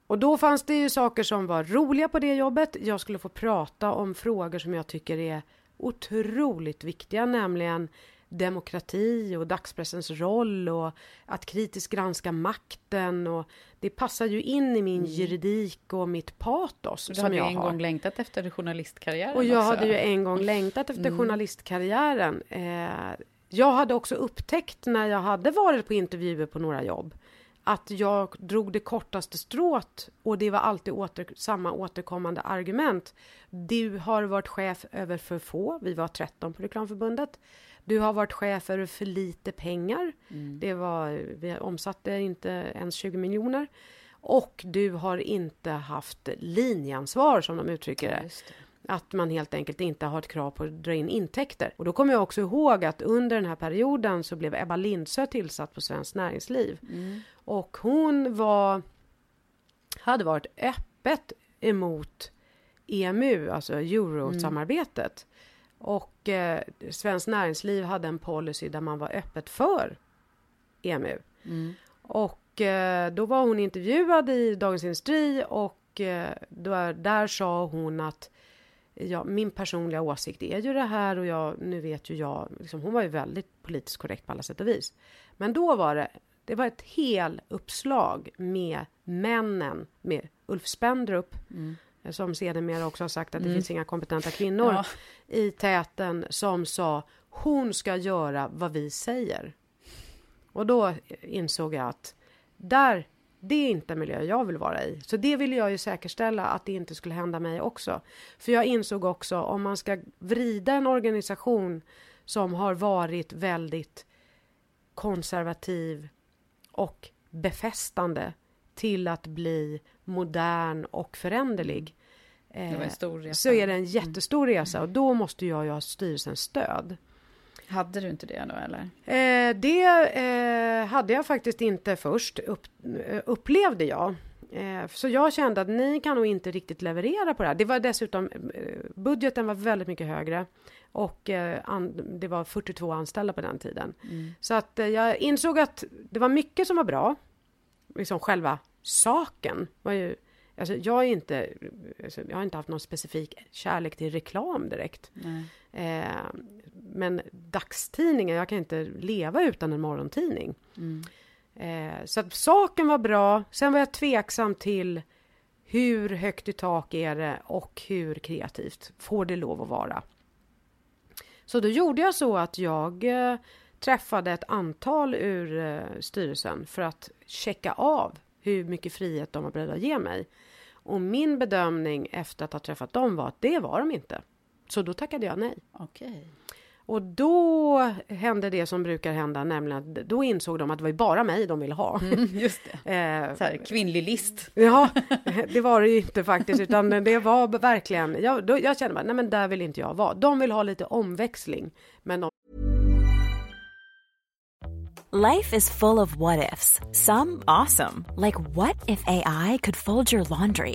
Speaker 2: och då fanns det ju saker som var roliga på det jobbet. Jag skulle få prata om frågor som jag tycker är otroligt viktiga, nämligen demokrati och dagspressens roll och att kritiskt granska makten och det passar ju in i min juridik och mitt patos
Speaker 1: Du
Speaker 2: som
Speaker 1: hade ju
Speaker 2: jag
Speaker 1: en
Speaker 2: har.
Speaker 1: gång längtat efter journalistkarriären
Speaker 2: Och jag
Speaker 1: också.
Speaker 2: hade ju en gång längtat efter journalistkarriären. Eh, jag hade också upptäckt när jag hade varit på intervjuer på några jobb att jag drog det kortaste strået och det var alltid åter, samma återkommande argument. Du har varit chef över för få, vi var 13 på Reklamförbundet. Du har varit chef över för lite pengar. Det var, vi omsatte inte ens 20 miljoner. Och du har inte haft linjeansvar som de uttrycker det. Att man helt enkelt inte har ett krav på att dra in intäkter. Och då kommer jag också ihåg att under den här perioden så blev Ebba Lindsö tillsatt på Svenskt Näringsliv. Och hon var, hade varit öppet emot EMU, alltså eurosamarbetet. Och eh, Svenskt Näringsliv hade en policy där man var öppet för EMU. Och eh, då var hon intervjuad i Dagens Industri och eh, då, där sa hon att ja, min personliga åsikt är ju det här och jag, nu vet ju jag, liksom, hon var ju väldigt politiskt korrekt på alla sätt och vis. Men då var det, det var ett hel uppslag med männen, med Ulf Spendrup, som sedermera också har sagt att det finns inga kompetenta kvinnor
Speaker 1: Ja.
Speaker 2: i täten som sa hon ska göra vad vi säger. Och då insåg jag att där, det är inte en miljö jag vill vara i. Så det ville jag ju säkerställa att det inte skulle hända mig också. För jag insåg också om man ska vrida en organisation som har varit väldigt konservativ och befästande till att bli modern och föränderlig.
Speaker 1: Det
Speaker 2: eh. Så är det en jättestor resa och då måste jag ju ha styrelsens stöd.
Speaker 1: Hade du inte det då eller?
Speaker 2: Eh, det eh, hade jag faktiskt inte först, upp, eh, upplevde jag. Så jag kände att ni kan nog inte riktigt leverera på det här. Det var dessutom, budgeten var väldigt mycket högre. Och eh, an, det var 42 anställda på den tiden. Så att eh, jag insåg att det var mycket som var bra. Liksom själva saken var ju... Alltså jag, är inte, alltså jag har inte haft någon specifik kärlek till reklam direkt. Eh, men dagstidningen, jag kan inte leva utan en morgontidning. Eh, så att saken var bra. Sen var jag tveksam till hur högt i tak är det och hur kreativt får det lov att vara. Så då gjorde jag så att jag eh, träffade ett antal ur eh, styrelsen för att checka av hur mycket frihet de var beredda att ge mig. Och min bedömning efter att ha träffat dem var att det var de inte. Så då tackade jag nej.
Speaker 1: Okej.
Speaker 2: Och då hände det som brukar hända, nämligen att då insåg de att det var bara mig de ville ha.
Speaker 1: Just det.
Speaker 2: Eh,
Speaker 1: Så här, kvinnlig list.
Speaker 2: Ja, det var det ju inte faktiskt, utan det var verkligen, jag, då, jag kände bara, nej men där vill inte jag vara. De vill ha lite omväxling, men de
Speaker 3: Life is full of what ifs. Some awesome, like what if AI could fold your laundry?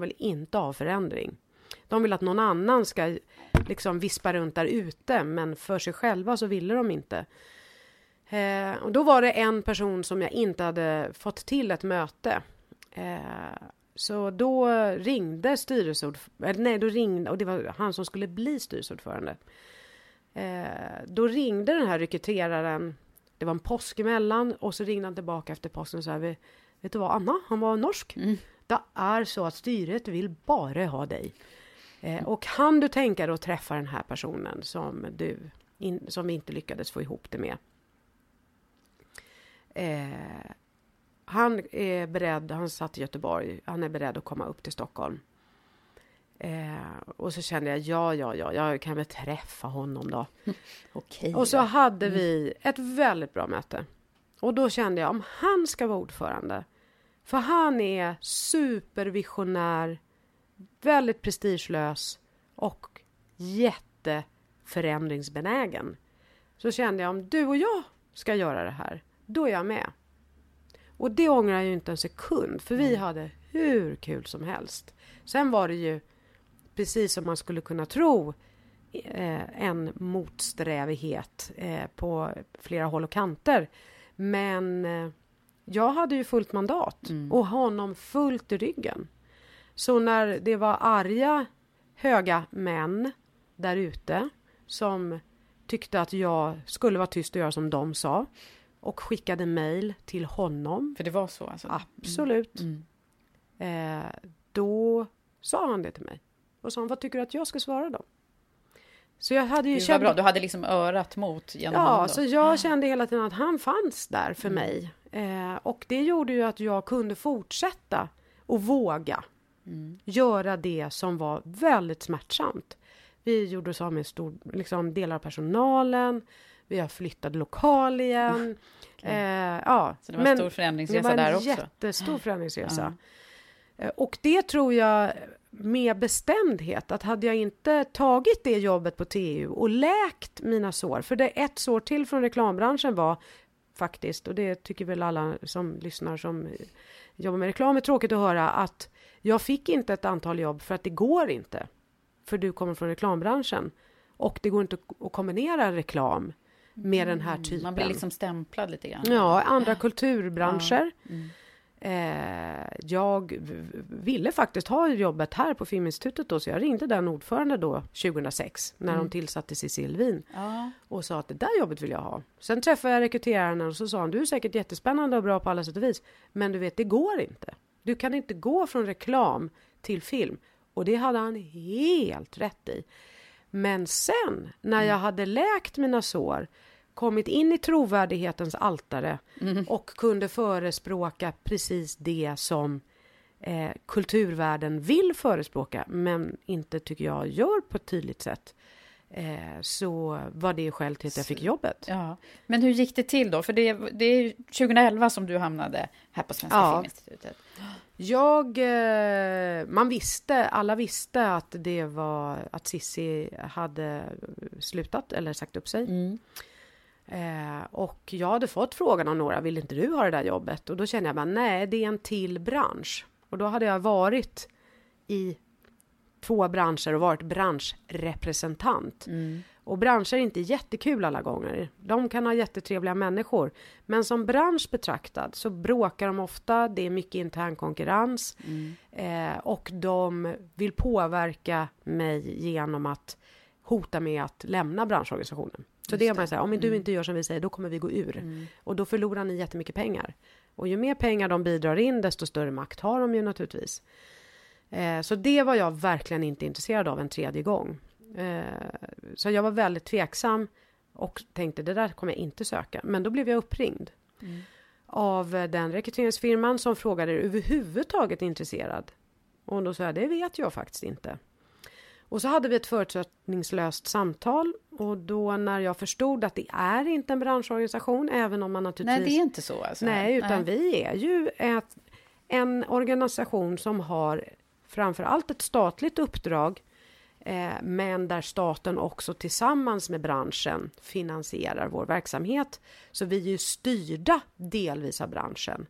Speaker 2: vill inte ha förändring. De vill att någon annan ska liksom vispa runt där ute, men för sig själva så ville de inte. Eh, och då var det en person som jag inte hade fått till ett möte. Eh, så då ringde styrelseordförande, nej då ringde, och det var han som skulle bli styrelseordförande. Eh, då ringde den här rekryteraren, det var en påsk emellan och så ringde han tillbaka efter påsken och sa vet du vad Anna, han var norsk. Mm. Det är så att styret vill bara ha dig. Eh, och kan du tänka dig att träffa den här personen som du, in, som vi inte lyckades få ihop det med? Eh, han är beredd, han satt i Göteborg, han är beredd att komma upp till Stockholm. Eh, och så kände jag, ja, ja, ja, jag kan väl träffa honom då.
Speaker 1: Okej.
Speaker 2: och så hade vi ett väldigt bra möte. Och då kände jag, om han ska vara ordförande, för han är supervisionär, väldigt prestigelös och jätteförändringsbenägen. Så kände jag, om du och jag ska göra det här, då är jag med. Och det ångrar jag ju inte en sekund, för vi hade hur kul som helst. Sen var det ju, precis som man skulle kunna tro, eh, en motsträvighet eh, på flera håll och kanter. Men eh, jag hade ju fullt mandat mm. och honom fullt i ryggen. Så när det var arga, höga män där ute som tyckte att jag skulle vara tyst och göra som de sa och skickade mejl till honom.
Speaker 1: För det var så alltså?
Speaker 2: Absolut. Mm. Mm. Eh, då sa han det till mig. Och sa vad tycker du att jag ska svara då?
Speaker 1: Så jag hade ju känt... bra, du hade liksom örat mot
Speaker 2: genom Ja, så jag kände hela tiden att han fanns där för mm. mig. Eh, och det gjorde ju att jag kunde fortsätta och våga mm. göra det som var väldigt smärtsamt. Vi gjorde oss av med stor, liksom, delar av personalen, vi har flyttat lokal igen. Okay. Eh, ja,
Speaker 1: så det var en stor förändringsresa där också?
Speaker 2: Det var en jättestor förändringsresa. Ja. Eh, och det tror jag med bestämdhet att hade jag inte tagit det jobbet på TU och läkt mina sår, för det ett sår till från reklambranschen var faktiskt, och det tycker väl alla som lyssnar som jobbar med reklam är tråkigt att höra, att jag fick inte ett antal jobb för att det går inte. För du kommer från reklambranschen. Och det går inte att kombinera reklam med den här typen. Mm,
Speaker 1: man blir liksom stämplad lite grann.
Speaker 2: Ja, andra kulturbranscher. Ja. Mm. Eh, jag ville faktiskt ha jobbet här på Filminstitutet då, så jag ringde den ordförande då 2006 när mm. de tillsatte Cecil Wien ja. och sa att det där jobbet vill jag ha. Sen träffade jag rekryteraren och så sa han, du är säkert jättespännande och bra på alla sätt och vis, men du vet, det går inte. Du kan inte gå från reklam till film. Och det hade han helt rätt i. Men sen, när jag hade läkt mina sår, kommit in i trovärdighetens altare mm. och kunde förespråka precis det som eh, kulturvärlden vill förespråka, men inte tycker jag gör på ett tydligt sätt. Eh, så var det skäl till att jag fick jobbet.
Speaker 1: Ja. Men hur gick det till då? För det, det är 2011 som du hamnade här på Svenska ja. Filminstitutet.
Speaker 2: Jag, eh, man visste, alla visste att det var att Sissi hade slutat eller sagt upp sig. Mm. Eh, och jag hade fått frågan av några, vill inte du ha det där jobbet? Och då kände jag bara, nej, det är en till bransch. Och då hade jag varit i två branscher och varit branschrepresentant. Mm. Och branscher är inte jättekul alla gånger. De kan ha jättetrevliga människor. Men som bransch betraktad så bråkar de ofta, det är mycket intern konkurrens. Mm. Eh, och de vill påverka mig genom att hota med att lämna branschorganisationen. Så det är man säger, om mm. du inte gör som vi säger, då kommer vi gå ur. Mm. Och då förlorar ni jättemycket pengar. Och ju mer pengar de bidrar in, desto större makt har de ju naturligtvis. Eh, så det var jag verkligen inte intresserad av en tredje gång. Eh, så jag var väldigt tveksam och tänkte det där kommer jag inte söka. Men då blev jag uppringd mm. av den rekryteringsfirman som frågade är överhuvudtaget intresserad? Och då sa jag det vet jag faktiskt inte. Och så hade vi ett förutsättningslöst samtal och då när jag förstod att det är inte en branschorganisation, även om man naturligtvis...
Speaker 1: Nej, det är inte så alltså.
Speaker 2: Nej, utan Nej. vi är ju ett, en organisation som har framför allt ett statligt uppdrag eh, men där staten också tillsammans med branschen finansierar vår verksamhet. Så vi är ju styrda delvis av branschen.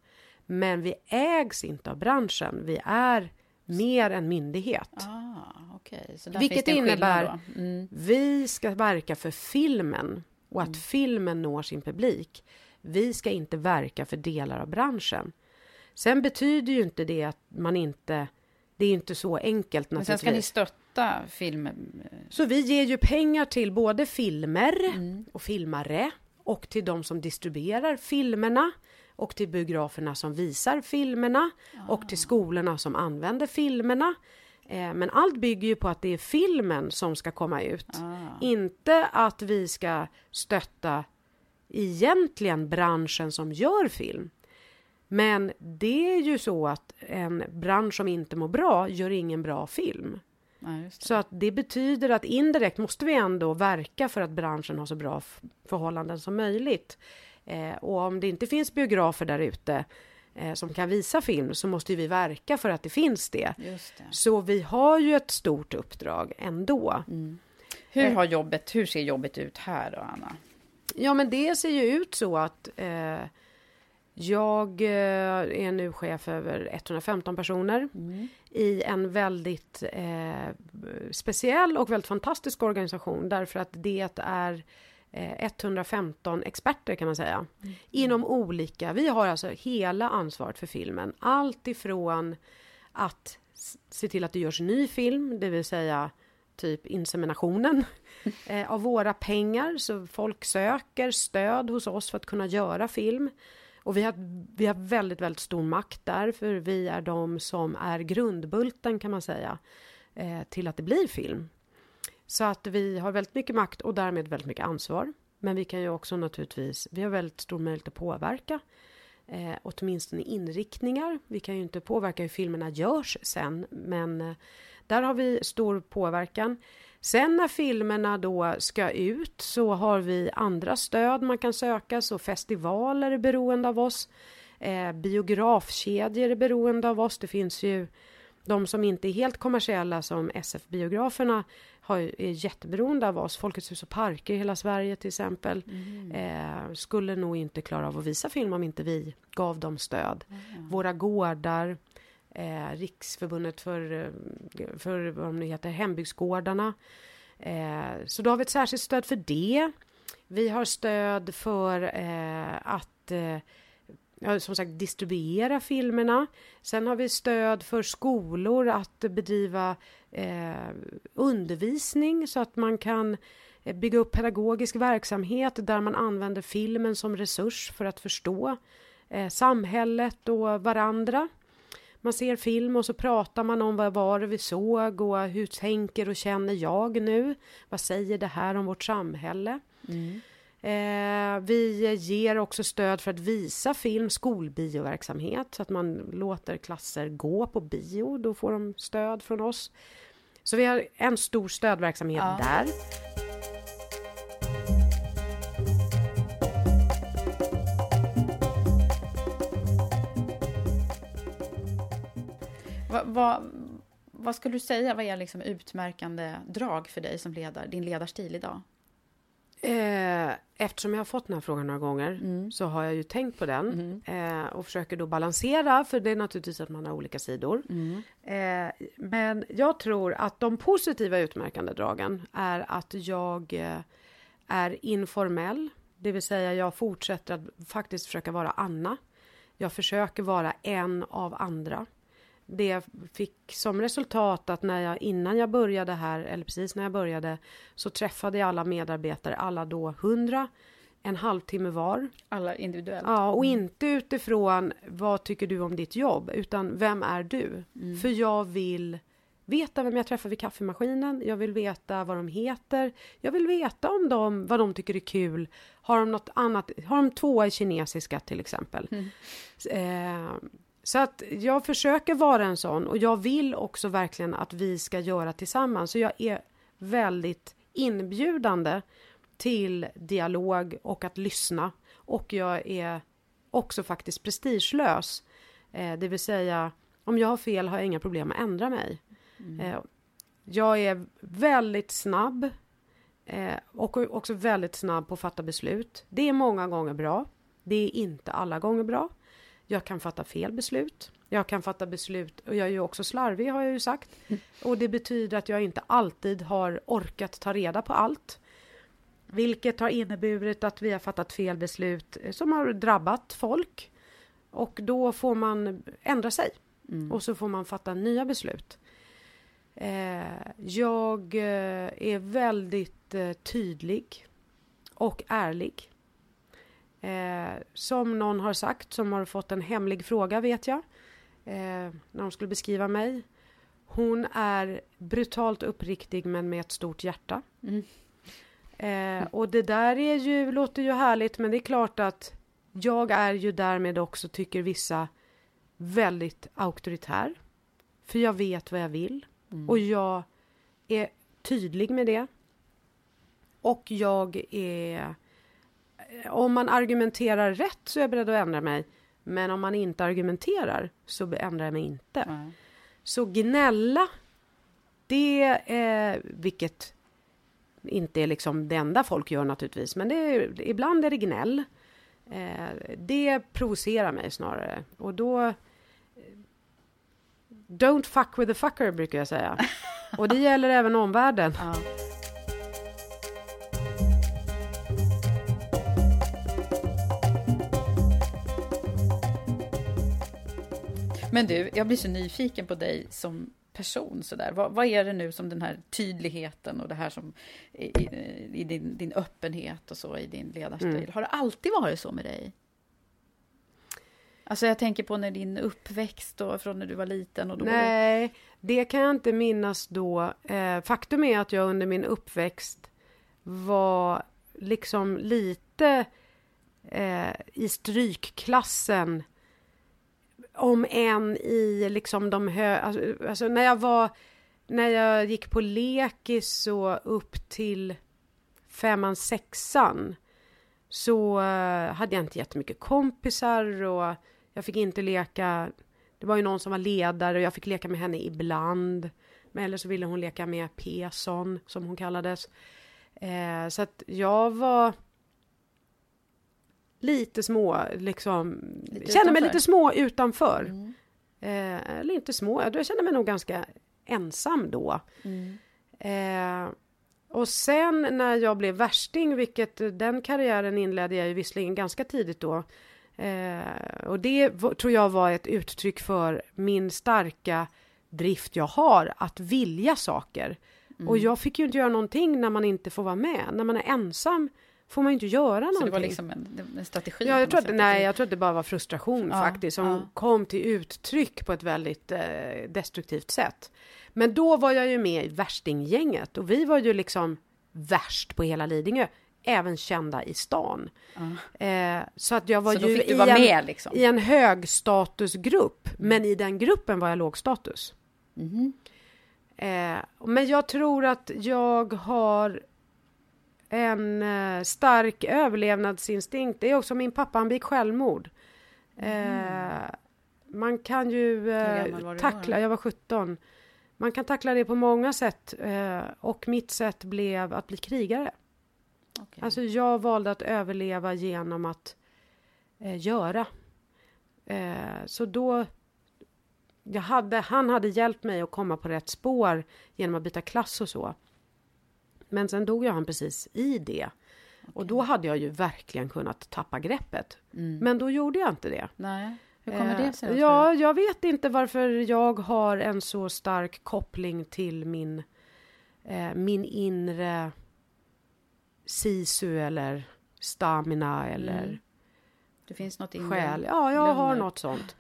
Speaker 2: Men vi ägs inte av branschen. Vi är mer än myndighet.
Speaker 1: Ah, okay. Så
Speaker 2: Vilket innebär.
Speaker 1: Mm.
Speaker 2: vi ska verka för filmen och att
Speaker 1: Mm.
Speaker 2: filmen når sin publik. Vi ska inte verka för delar av branschen. Sen betyder ju inte det att man inte... Det är inte så enkelt
Speaker 1: Men sen ska ni stötta film...
Speaker 2: Så vi ger ju pengar till både filmer
Speaker 1: Mm.
Speaker 2: och filmare och till de som distribuerar filmerna och till biograferna som visar filmerna och till skolorna som använder filmerna. Eh, Men allt bygger ju på att det är filmen som ska komma ut. Inte att vi ska stötta egentligen branschen som gör film. Men det är ju så att en bransch som inte mår bra gör ingen bra film.
Speaker 1: Ja.
Speaker 2: Så att det betyder att indirekt måste vi ändå verka för att branschen har så bra förhållanden som möjligt. Eh, och om det inte finns biografer där ute eh, som kan visa film så måste vi verka för att det finns det.
Speaker 1: Det.
Speaker 2: Så vi har ju ett stort uppdrag ändå.
Speaker 1: Hur, har jobbet, hur ser jobbet ut här då, Anna?
Speaker 2: Ja, men det ser ju ut så att eh, jag eh, är nu chef över 115 personer i en väldigt eh, speciell och väldigt fantastisk organisation därför att det är eh, 115 experter kan man säga. Inom olika, vi har alltså hela ansvaret för filmen. Allt ifrån att se till att det görs ny film, det vill säga typ inseminationen eh, av våra pengar. Så folk söker stöd hos oss för att kunna göra film. Och vi har, vi har väldigt, väldigt stor makt där, för vi är de som är grundbulten kan man säga, eh, till att det blir film. Så att vi har väldigt mycket makt och därmed väldigt mycket ansvar. Men vi kan ju också naturligtvis, vi har väldigt stor möjlighet att påverka. Eh, åtminstone inriktningar. Vi kan ju inte påverka hur filmerna görs sen, men eh, där har vi stor påverkan. Sen när filmerna då ska ut så har vi andra stöd man kan söka, så festivaler är beroende av oss. Eh, biografkedjor är beroende av oss. Det finns ju de som inte är helt kommersiella som SF-biograferna har, är jätteberoende av oss. Folkets hus och parker i hela Sverige till exempel. Eh, skulle nog inte klara av att visa film om inte vi gav dem stöd. Våra gårdar, eh, Riksförbundet för, eh, för vad de nu heter, hembygdsgårdarna. Eh, så då har vi ett särskilt stöd för det. Vi har stöd för eh, att eh, som sagt distribuera filmerna. Sen har vi stöd för skolor att bedriva eh, undervisning så att man kan eh, bygga upp pedagogisk verksamhet där man använder filmen som resurs för att förstå eh, samhället och varandra. Man ser film och så pratar man om vad var det vi såg och hur tänker och känner jag nu? Vad säger det här om vårt samhälle? Eh, vi ger också stöd för att visa film, skolbioverksamhet, så att man låter klasser gå på bio. Då får de stöd från oss. Så vi har en stor stödverksamhet
Speaker 1: Ja.
Speaker 2: där.
Speaker 1: Va, va, vad skulle du säga, vad är liksom utmärkande drag för dig som ledare, din ledarstil idag?
Speaker 2: Eh, eftersom jag har fått den här frågan några gånger så har jag ju tänkt på den eh, och försöker då balansera för det är naturligtvis att man har olika sidor. Eh, men jag tror att de positiva utmärkande dragen är att jag är informell, det vill säga jag fortsätter att faktiskt försöka vara Anna. Jag försöker vara en av andra. Det fick som resultat att när jag innan jag började här, eller precis när jag började, så träffade jag alla medarbetare, alla då hundra, en halvtimme var.
Speaker 1: Alla individuellt?
Speaker 2: Ja, och inte utifrån vad tycker du om ditt jobb, utan vem är du? För jag vill veta vem jag träffar vid kaffemaskinen, jag vill veta vad de heter, jag vill veta om de, vad de tycker är kul. Har de något annat, har de tvåa i kinesiska till exempel? Eh, så att jag försöker vara en sån och jag vill också verkligen att vi ska göra tillsammans. Så jag är väldigt inbjudande till dialog och att lyssna. Och jag är också faktiskt prestigelös. Eh, det vill säga, om jag har fel har jag inga problem att ändra mig. Eh, jag är väldigt snabb eh, och också väldigt snabb på att fatta beslut. Det är många gånger bra. Det är inte alla gånger bra. Jag kan fatta fel beslut. Jag kan fatta beslut, och jag är ju också slarvig har jag ju sagt. Och det betyder att jag inte alltid har orkat ta reda på allt. Vilket har inneburit att vi har fattat fel beslut eh, som har drabbat folk. Och då får man ändra sig.
Speaker 1: Mm.
Speaker 2: Och så får man fatta nya beslut. Eh, jag eh, är väldigt tydlig och ärlig. Som någon har sagt, som har fått en hemlig fråga vet jag, eh, när de skulle beskriva mig. Hon är brutalt uppriktig men med ett stort hjärta.
Speaker 1: Mm.
Speaker 2: Eh, och det där är ju, låter ju härligt men det är klart att jag är ju därmed också, tycker vissa, väldigt auktoritär. För jag vet vad jag vill.
Speaker 1: Mm.
Speaker 2: Och jag är tydlig med det. Och jag är... Om man argumenterar rätt så är jag beredd att ändra mig. Men om man inte argumenterar så ändrar jag mig inte.
Speaker 1: Nej.
Speaker 2: Så gnälla, det är... Vilket inte är liksom det enda folk gör naturligtvis. Men det är, ibland är det gnäll. Eh, det provocerar mig snarare. Och då... eh, Don't fuck with the fucker brukar jag säga. Och det gäller även omvärlden.
Speaker 1: Ja. Men du, jag blir så nyfiken på dig som person sådär. Vad, vad är det nu som den här tydligheten och det här som i, i, din, din öppenhet och så i din ledarstil.
Speaker 2: Mm.
Speaker 1: Har det alltid varit så med dig? Alltså jag tänker på när din uppväxt och från när du var liten och då
Speaker 2: Nej, det kan jag inte minnas då. Eh, faktum är att jag under min uppväxt var liksom lite eh, i strykklassen. Om än i liksom de hö... Alltså, alltså, när jag var... När jag gick på lekis så upp till femman, sexan så eh, hade jag inte jättemycket kompisar och jag fick inte leka det var ju någon som var ledare och jag fick leka med henne ibland. Men eller så ville hon leka med Peson som hon kallades. Eh, så att jag var lite små, liksom.
Speaker 1: Lite
Speaker 2: kände mig lite små utanför.
Speaker 1: Mm.
Speaker 2: Eh, eller inte små, jag kände mig nog ganska ensam då.
Speaker 1: Mm.
Speaker 2: Eh, och sen när jag blev värsting, vilket den karriären inledde jag ju visserligen ganska tidigt då. Eh, och det tror jag var ett uttryck för min starka drift jag har att vilja saker.
Speaker 1: Mm.
Speaker 2: Och jag fick ju inte göra någonting när man inte får vara med. När man är ensam får man ju inte göra någonting.
Speaker 1: Så det var liksom en, en strategi?
Speaker 2: Ja, jag tror, att, nej, jag tror att det bara var frustration
Speaker 1: Ja,
Speaker 2: faktiskt som
Speaker 1: ja.
Speaker 2: kom till uttryck på ett väldigt eh, destruktivt sätt. Men då var jag ju med i värstinggänget och vi var ju liksom värst på hela Lidingö, även kända i stan. Eh, så att jag var ju i, en,
Speaker 1: med, liksom?
Speaker 2: i en högstatusgrupp, men i den gruppen var jag lågstatus.
Speaker 1: Mhm.
Speaker 2: Eh, men jag tror att jag har en eh, stark överlevnadsinstinkt. Det är också min pappa, han begick självmord. Eh, man kan ju eh, tackla, jag var 17. Man kan tackla det på många sätt och mitt sätt blev att bli krigare.
Speaker 1: Okej.
Speaker 2: Alltså jag valde att överleva genom att göra. Så då... Jag hade, han hade hjälpt mig att komma på rätt spår genom att byta klass och så. Men sen dog jag han precis i det. Och då hade jag ju verkligen kunnat tappa greppet.
Speaker 1: Mm.
Speaker 2: Men då gjorde jag inte det.
Speaker 1: Nej, hur kommer det sig?
Speaker 2: Eh, Ja, jag vet inte varför jag har en så stark koppling till min, eh, min inre sisu eller stamina eller
Speaker 1: Mm. Det finns något inre
Speaker 2: själ. Ja, jag har
Speaker 1: lugn.
Speaker 2: något sånt.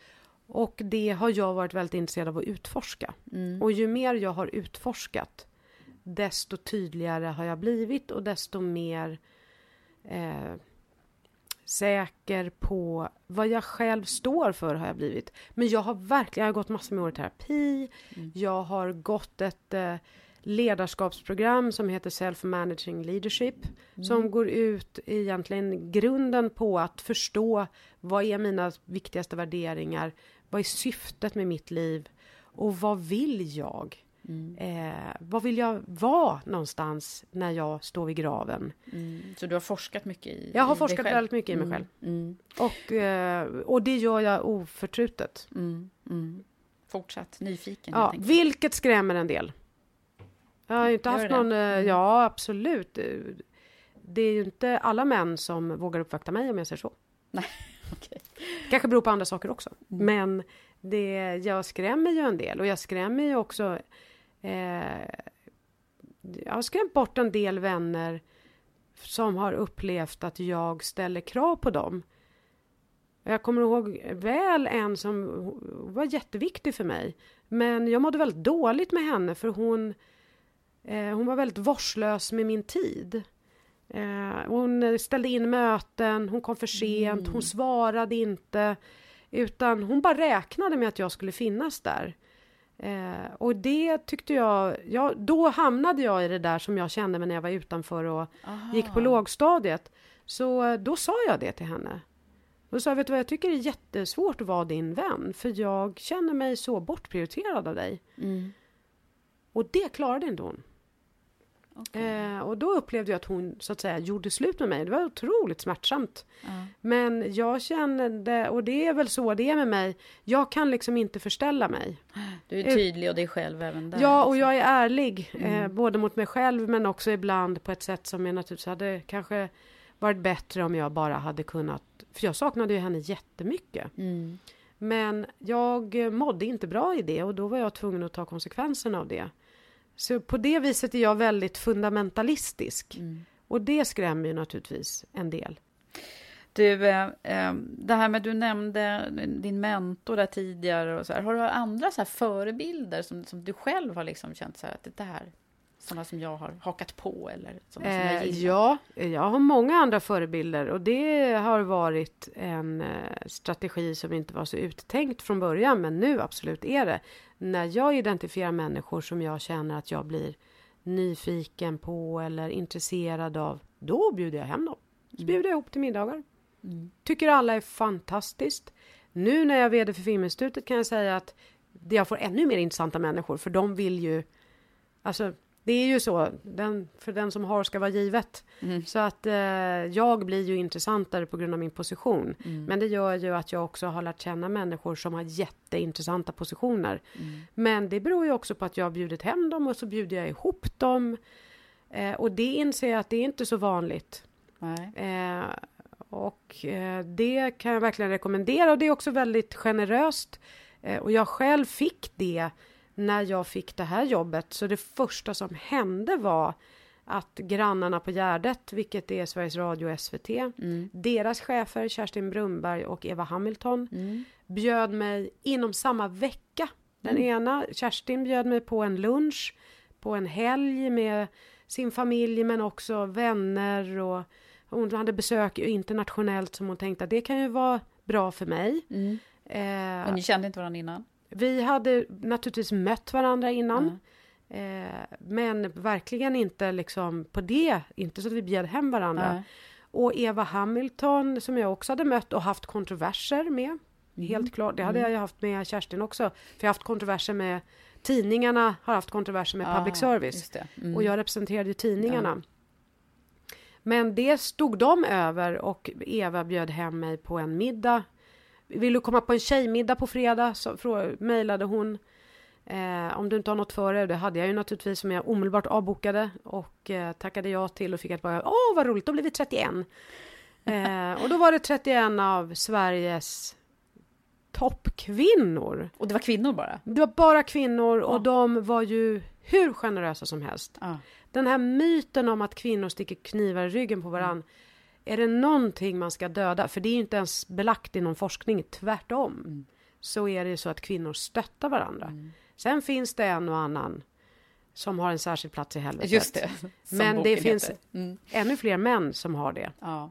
Speaker 2: Och det har jag varit väldigt intresserad av att utforska.
Speaker 1: Mm.
Speaker 2: Och ju mer jag har utforskat, desto tydligare har jag blivit och desto mer eh, säker på vad jag själv står för har jag blivit. Men jag har verkligen jag har gått massor med år i terapi. Jag har gått ett eh, ledarskapsprogram som heter Self-Managing Leadership. Som går ut egentligen grunden på att förstå vad är mina viktigaste värderingar? Vad är syftet med mitt liv? Och vad vill jag?
Speaker 1: Mm.
Speaker 2: Eh, vad vill jag vara någonstans när jag står vid graven?
Speaker 1: Mm. Så du har forskat mycket i
Speaker 2: Jag har
Speaker 1: i
Speaker 2: forskat väldigt mycket i mig
Speaker 1: Mm.
Speaker 2: själv.
Speaker 1: Mm.
Speaker 2: Och, eh, och det gör jag oförtrutet.
Speaker 1: Mm. Fortsatt nyfiken.
Speaker 2: Ja, vilket skrämmer en del. Jag har inte
Speaker 1: Gör
Speaker 2: haft
Speaker 1: det?
Speaker 2: någon... eh,
Speaker 1: Mm.
Speaker 2: Ja, absolut. Eh, Det är ju inte alla män som vågar uppvakta mig om jag säger så.
Speaker 1: Nej, okej.
Speaker 2: kanske beror på andra saker också. Men det, jag skrämmer ju en del och jag skrämmer ju också... Eh, jag har skrämt bort en del vänner som har upplevt att jag ställer krav på dem. Jag kommer ihåg väl en som var jätteviktig för mig. Men jag mådde väldigt dåligt med henne för hon, eh, hon var väldigt vårdslös med min tid. Eh, hon ställde in möten, hon kom för sent, hon svarade inte. Utan hon bara räknade med att jag skulle finnas där. Eh, och det tyckte jag, ja, då hamnade jag i det där som jag kände mig när jag var utanför och gick på lågstadiet. Så eh, då sa jag det till henne. Och sa, vet du vad, jag tycker det är jättesvårt att vara din vän, för jag känner mig så bortprioriterad av dig.
Speaker 1: Mm.
Speaker 2: Och det klarade inte hon. Eh, och då upplevde jag att hon så att säga gjorde slut med mig. Det var otroligt smärtsamt.
Speaker 1: Ja.
Speaker 2: Men jag kände, och det är väl så det är med mig, jag kan liksom inte förställa mig.
Speaker 1: Du är tydlig och dig själv även där.
Speaker 2: Ja, och
Speaker 1: liksom.
Speaker 2: jag är ärlig, eh,
Speaker 1: Mm.
Speaker 2: både mot mig själv men också ibland på ett sätt som jag naturligtvis hade kanske varit bättre om jag bara hade kunnat, för jag saknade ju henne jättemycket.
Speaker 1: Mm.
Speaker 2: Men jag eh, mådde inte bra i det och då var jag tvungen att ta konsekvenserna av det. Så på det viset är jag väldigt fundamentalistisk.
Speaker 1: Mm.
Speaker 2: Och det skrämmer ju naturligtvis en del.
Speaker 1: Du, eh, eh, det här med du nämnde din mentor där tidigare och så här. Har du andra så förebilder som, som du själv har liksom känt så här att det här sådana som jag har hakat på eller sådana som jag
Speaker 2: Eh,
Speaker 1: gillar?
Speaker 2: ja, jag har många andra förebilder och det har varit en eh, strategi som inte var så uttänkt från början men nu absolut är det. När jag identifierar människor som jag känner att jag blir nyfiken på eller intresserad av, då bjuder jag hem dem. Så bjuder jag ihop till middagar.
Speaker 1: Mm.
Speaker 2: Tycker alla är fantastiskt. Nu när jag är VD för Filminstitutet kan jag säga att jag får ännu mer intressanta människor för de vill ju Alltså det är ju så, den, för den som har ska vara givet.
Speaker 1: Mm.
Speaker 2: Så att eh, jag blir ju intressantare på grund av min position.
Speaker 1: Mm.
Speaker 2: Men det gör ju att jag också har lärt känna människor som har jätteintressanta positioner. Men det beror ju också på att jag har bjudit hem dem och så bjuder jag ihop dem. Eh, och det inser jag att det är inte så vanligt. Eh, och eh, det kan jag verkligen rekommendera och det är också väldigt generöst. Eh, och jag själv fick det när jag fick det här jobbet. Så det första som hände var att grannarna på Gärdet, vilket är Sveriges Radio och SVT,
Speaker 1: Mm.
Speaker 2: deras chefer Kerstin Brunberg och Eva Hamilton
Speaker 1: Mm.
Speaker 2: bjöd mig inom samma vecka. Den ena, Kerstin bjöd mig på en lunch, på en helg med sin familj men också vänner och hon hade besök internationellt som hon tänkte att det kan ju vara bra för mig.
Speaker 1: Mm.
Speaker 2: Eh,
Speaker 1: Och ni kände inte varandra innan?
Speaker 2: Vi hade naturligtvis mött varandra innan. Eh, men verkligen inte liksom på det, inte så att vi bjöd hem varandra.
Speaker 1: Nej.
Speaker 2: Och Eva Hamilton som jag också hade mött och haft kontroverser med.
Speaker 1: Mm.
Speaker 2: Helt klart, det hade jag ju haft med Kerstin också. För jag har haft kontroverser med tidningarna, har haft kontroverser med
Speaker 1: Ah,
Speaker 2: public service.
Speaker 1: Mm.
Speaker 2: Och jag representerade ju tidningarna. Men det stod de över och Eva bjöd hem mig på en middag. Vill du komma på en tjejmiddag på fredag? Så mejlade hon. Eh, om du inte har något för dig. Det hade jag ju naturligtvis som jag omedelbart avbokade och eh, tackade ja till och fick ett bara åh vad roligt, då blir vi 31. Eh, och då var det 31 av Sveriges toppkvinnor.
Speaker 1: Och det var kvinnor bara?
Speaker 2: Det var bara kvinnor och de var ju hur generösa som helst.
Speaker 1: Ja.
Speaker 2: Den här myten om att kvinnor sticker knivar i ryggen på varann. Är det någonting man ska döda, för det är inte ens belagt i någon forskning, tvärtom. Så är det så att kvinnor stöttar varandra. Sen finns det en och annan som har en särskild plats i helvetet.
Speaker 1: Just det,
Speaker 2: Men det finns.
Speaker 1: Mm.
Speaker 2: ännu fler män som har det.
Speaker 1: Ja.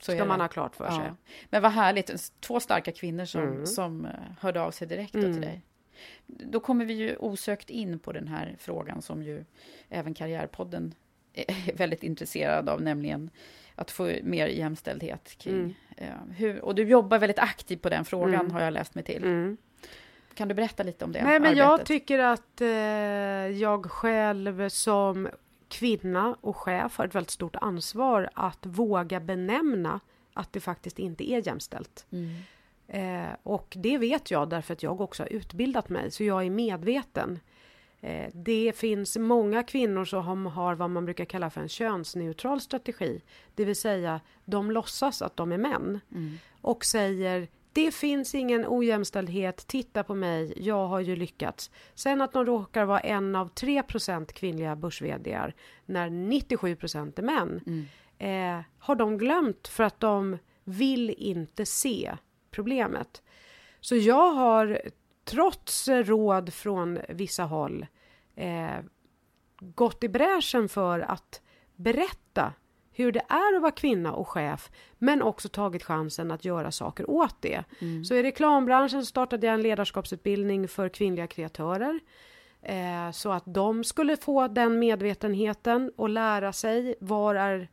Speaker 1: Så
Speaker 2: Ska man ha klart för sig.
Speaker 1: Men vad härligt, två starka kvinnor som,
Speaker 2: Mm.
Speaker 1: som eh, hörde av sig direkt
Speaker 2: Mm.
Speaker 1: till dig. Då kommer vi ju osökt in på den här frågan som ju även Karriärpodden är väldigt intresserad av, nämligen att få mer jämställdhet kring.
Speaker 2: Mm.
Speaker 1: eh, hur, och du jobbar väldigt aktivt på den frågan,
Speaker 2: Mm.
Speaker 1: har jag läst mig till.
Speaker 2: Mm.
Speaker 1: Kan du berätta lite om det
Speaker 2: Nej, men
Speaker 1: arbetet?
Speaker 2: jag tycker att eh, jag själv som kvinna och chef har ett väldigt stort ansvar att våga benämna att det faktiskt inte är jämställt.
Speaker 1: Mm.
Speaker 2: Eh, och det vet jag därför att jag också har utbildat mig, så jag är medveten. Eh, det finns många kvinnor som har vad man brukar kalla för en könsneutral strategi. Det vill säga, de låtsas att de är män
Speaker 1: Mm.
Speaker 2: och säger det finns ingen ojämställdhet, titta på mig, jag har ju lyckats. Sen att de råkar vara en av 3% kvinnliga börs när 97% är män, eh, har de glömt för att de vill inte se problemet. Så jag har, trots råd från vissa håll, eh, gått i bräschen för att berätta hur det är att vara kvinna och chef, men också tagit chansen att göra saker åt det. Så i reklambranschen startade jag en ledarskapsutbildning för kvinnliga kreatörer. Eh, så att de skulle få den medvetenheten och lära sig var är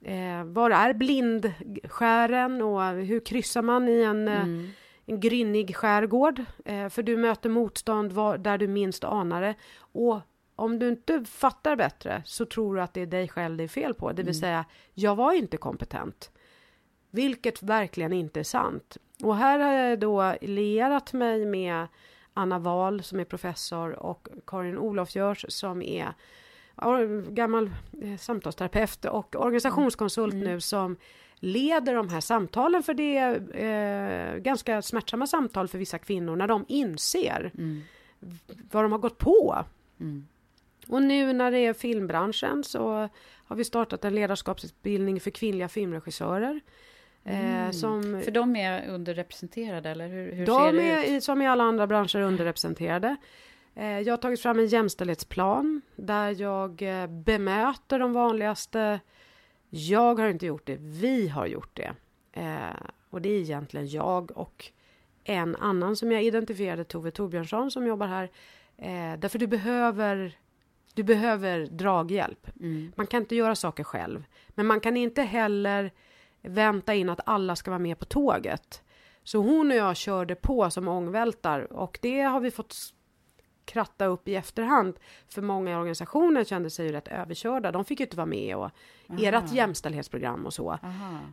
Speaker 2: Eh, var är blindskären och hur kryssar man i en, eh, en grynnig skärgård? Eh, för du möter motstånd var, där du minst anar det. Och om du inte fattar bättre så tror du att det är dig själv det är fel på. Det vill säga, jag var inte kompetent. Vilket verkligen inte är sant. Och här har jag då lierat mig med Anna Wahl som är professor och Karin Olofsgörs som är gammal eh, samtalsterapeut och organisationskonsult nu som leder de här samtalen för det är eh, ganska smärtsamma samtal för vissa kvinnor när de inser vad de har gått på. Och nu när det är filmbranschen så har vi startat en ledarskapsutbildning för kvinnliga filmregissörer. Eh, som
Speaker 1: För de är underrepresenterade, eller hur, hur ser
Speaker 2: de
Speaker 1: det
Speaker 2: är
Speaker 1: ut?
Speaker 2: som i alla andra branscher underrepresenterade. Eh, Jag har tagit fram en jämställdhetsplan där jag eh, bemöter de vanligaste. Jag har inte gjort det, vi har gjort det. Eh, Och det är egentligen jag och en annan som jag identifierade, Tove Torbjörnsson som jobbar här. Eh, Därför du behöver du behöver draghjälp. Man kan inte göra saker själv. Men man kan inte heller vänta in att alla ska vara med på tåget. Så hon och jag körde på som ångvältar och det har vi fått kratta upp i efterhand. För många i organisationen kände sig ju rätt överkörda. De fick ju inte vara med och ert jämställdhetsprogram och så.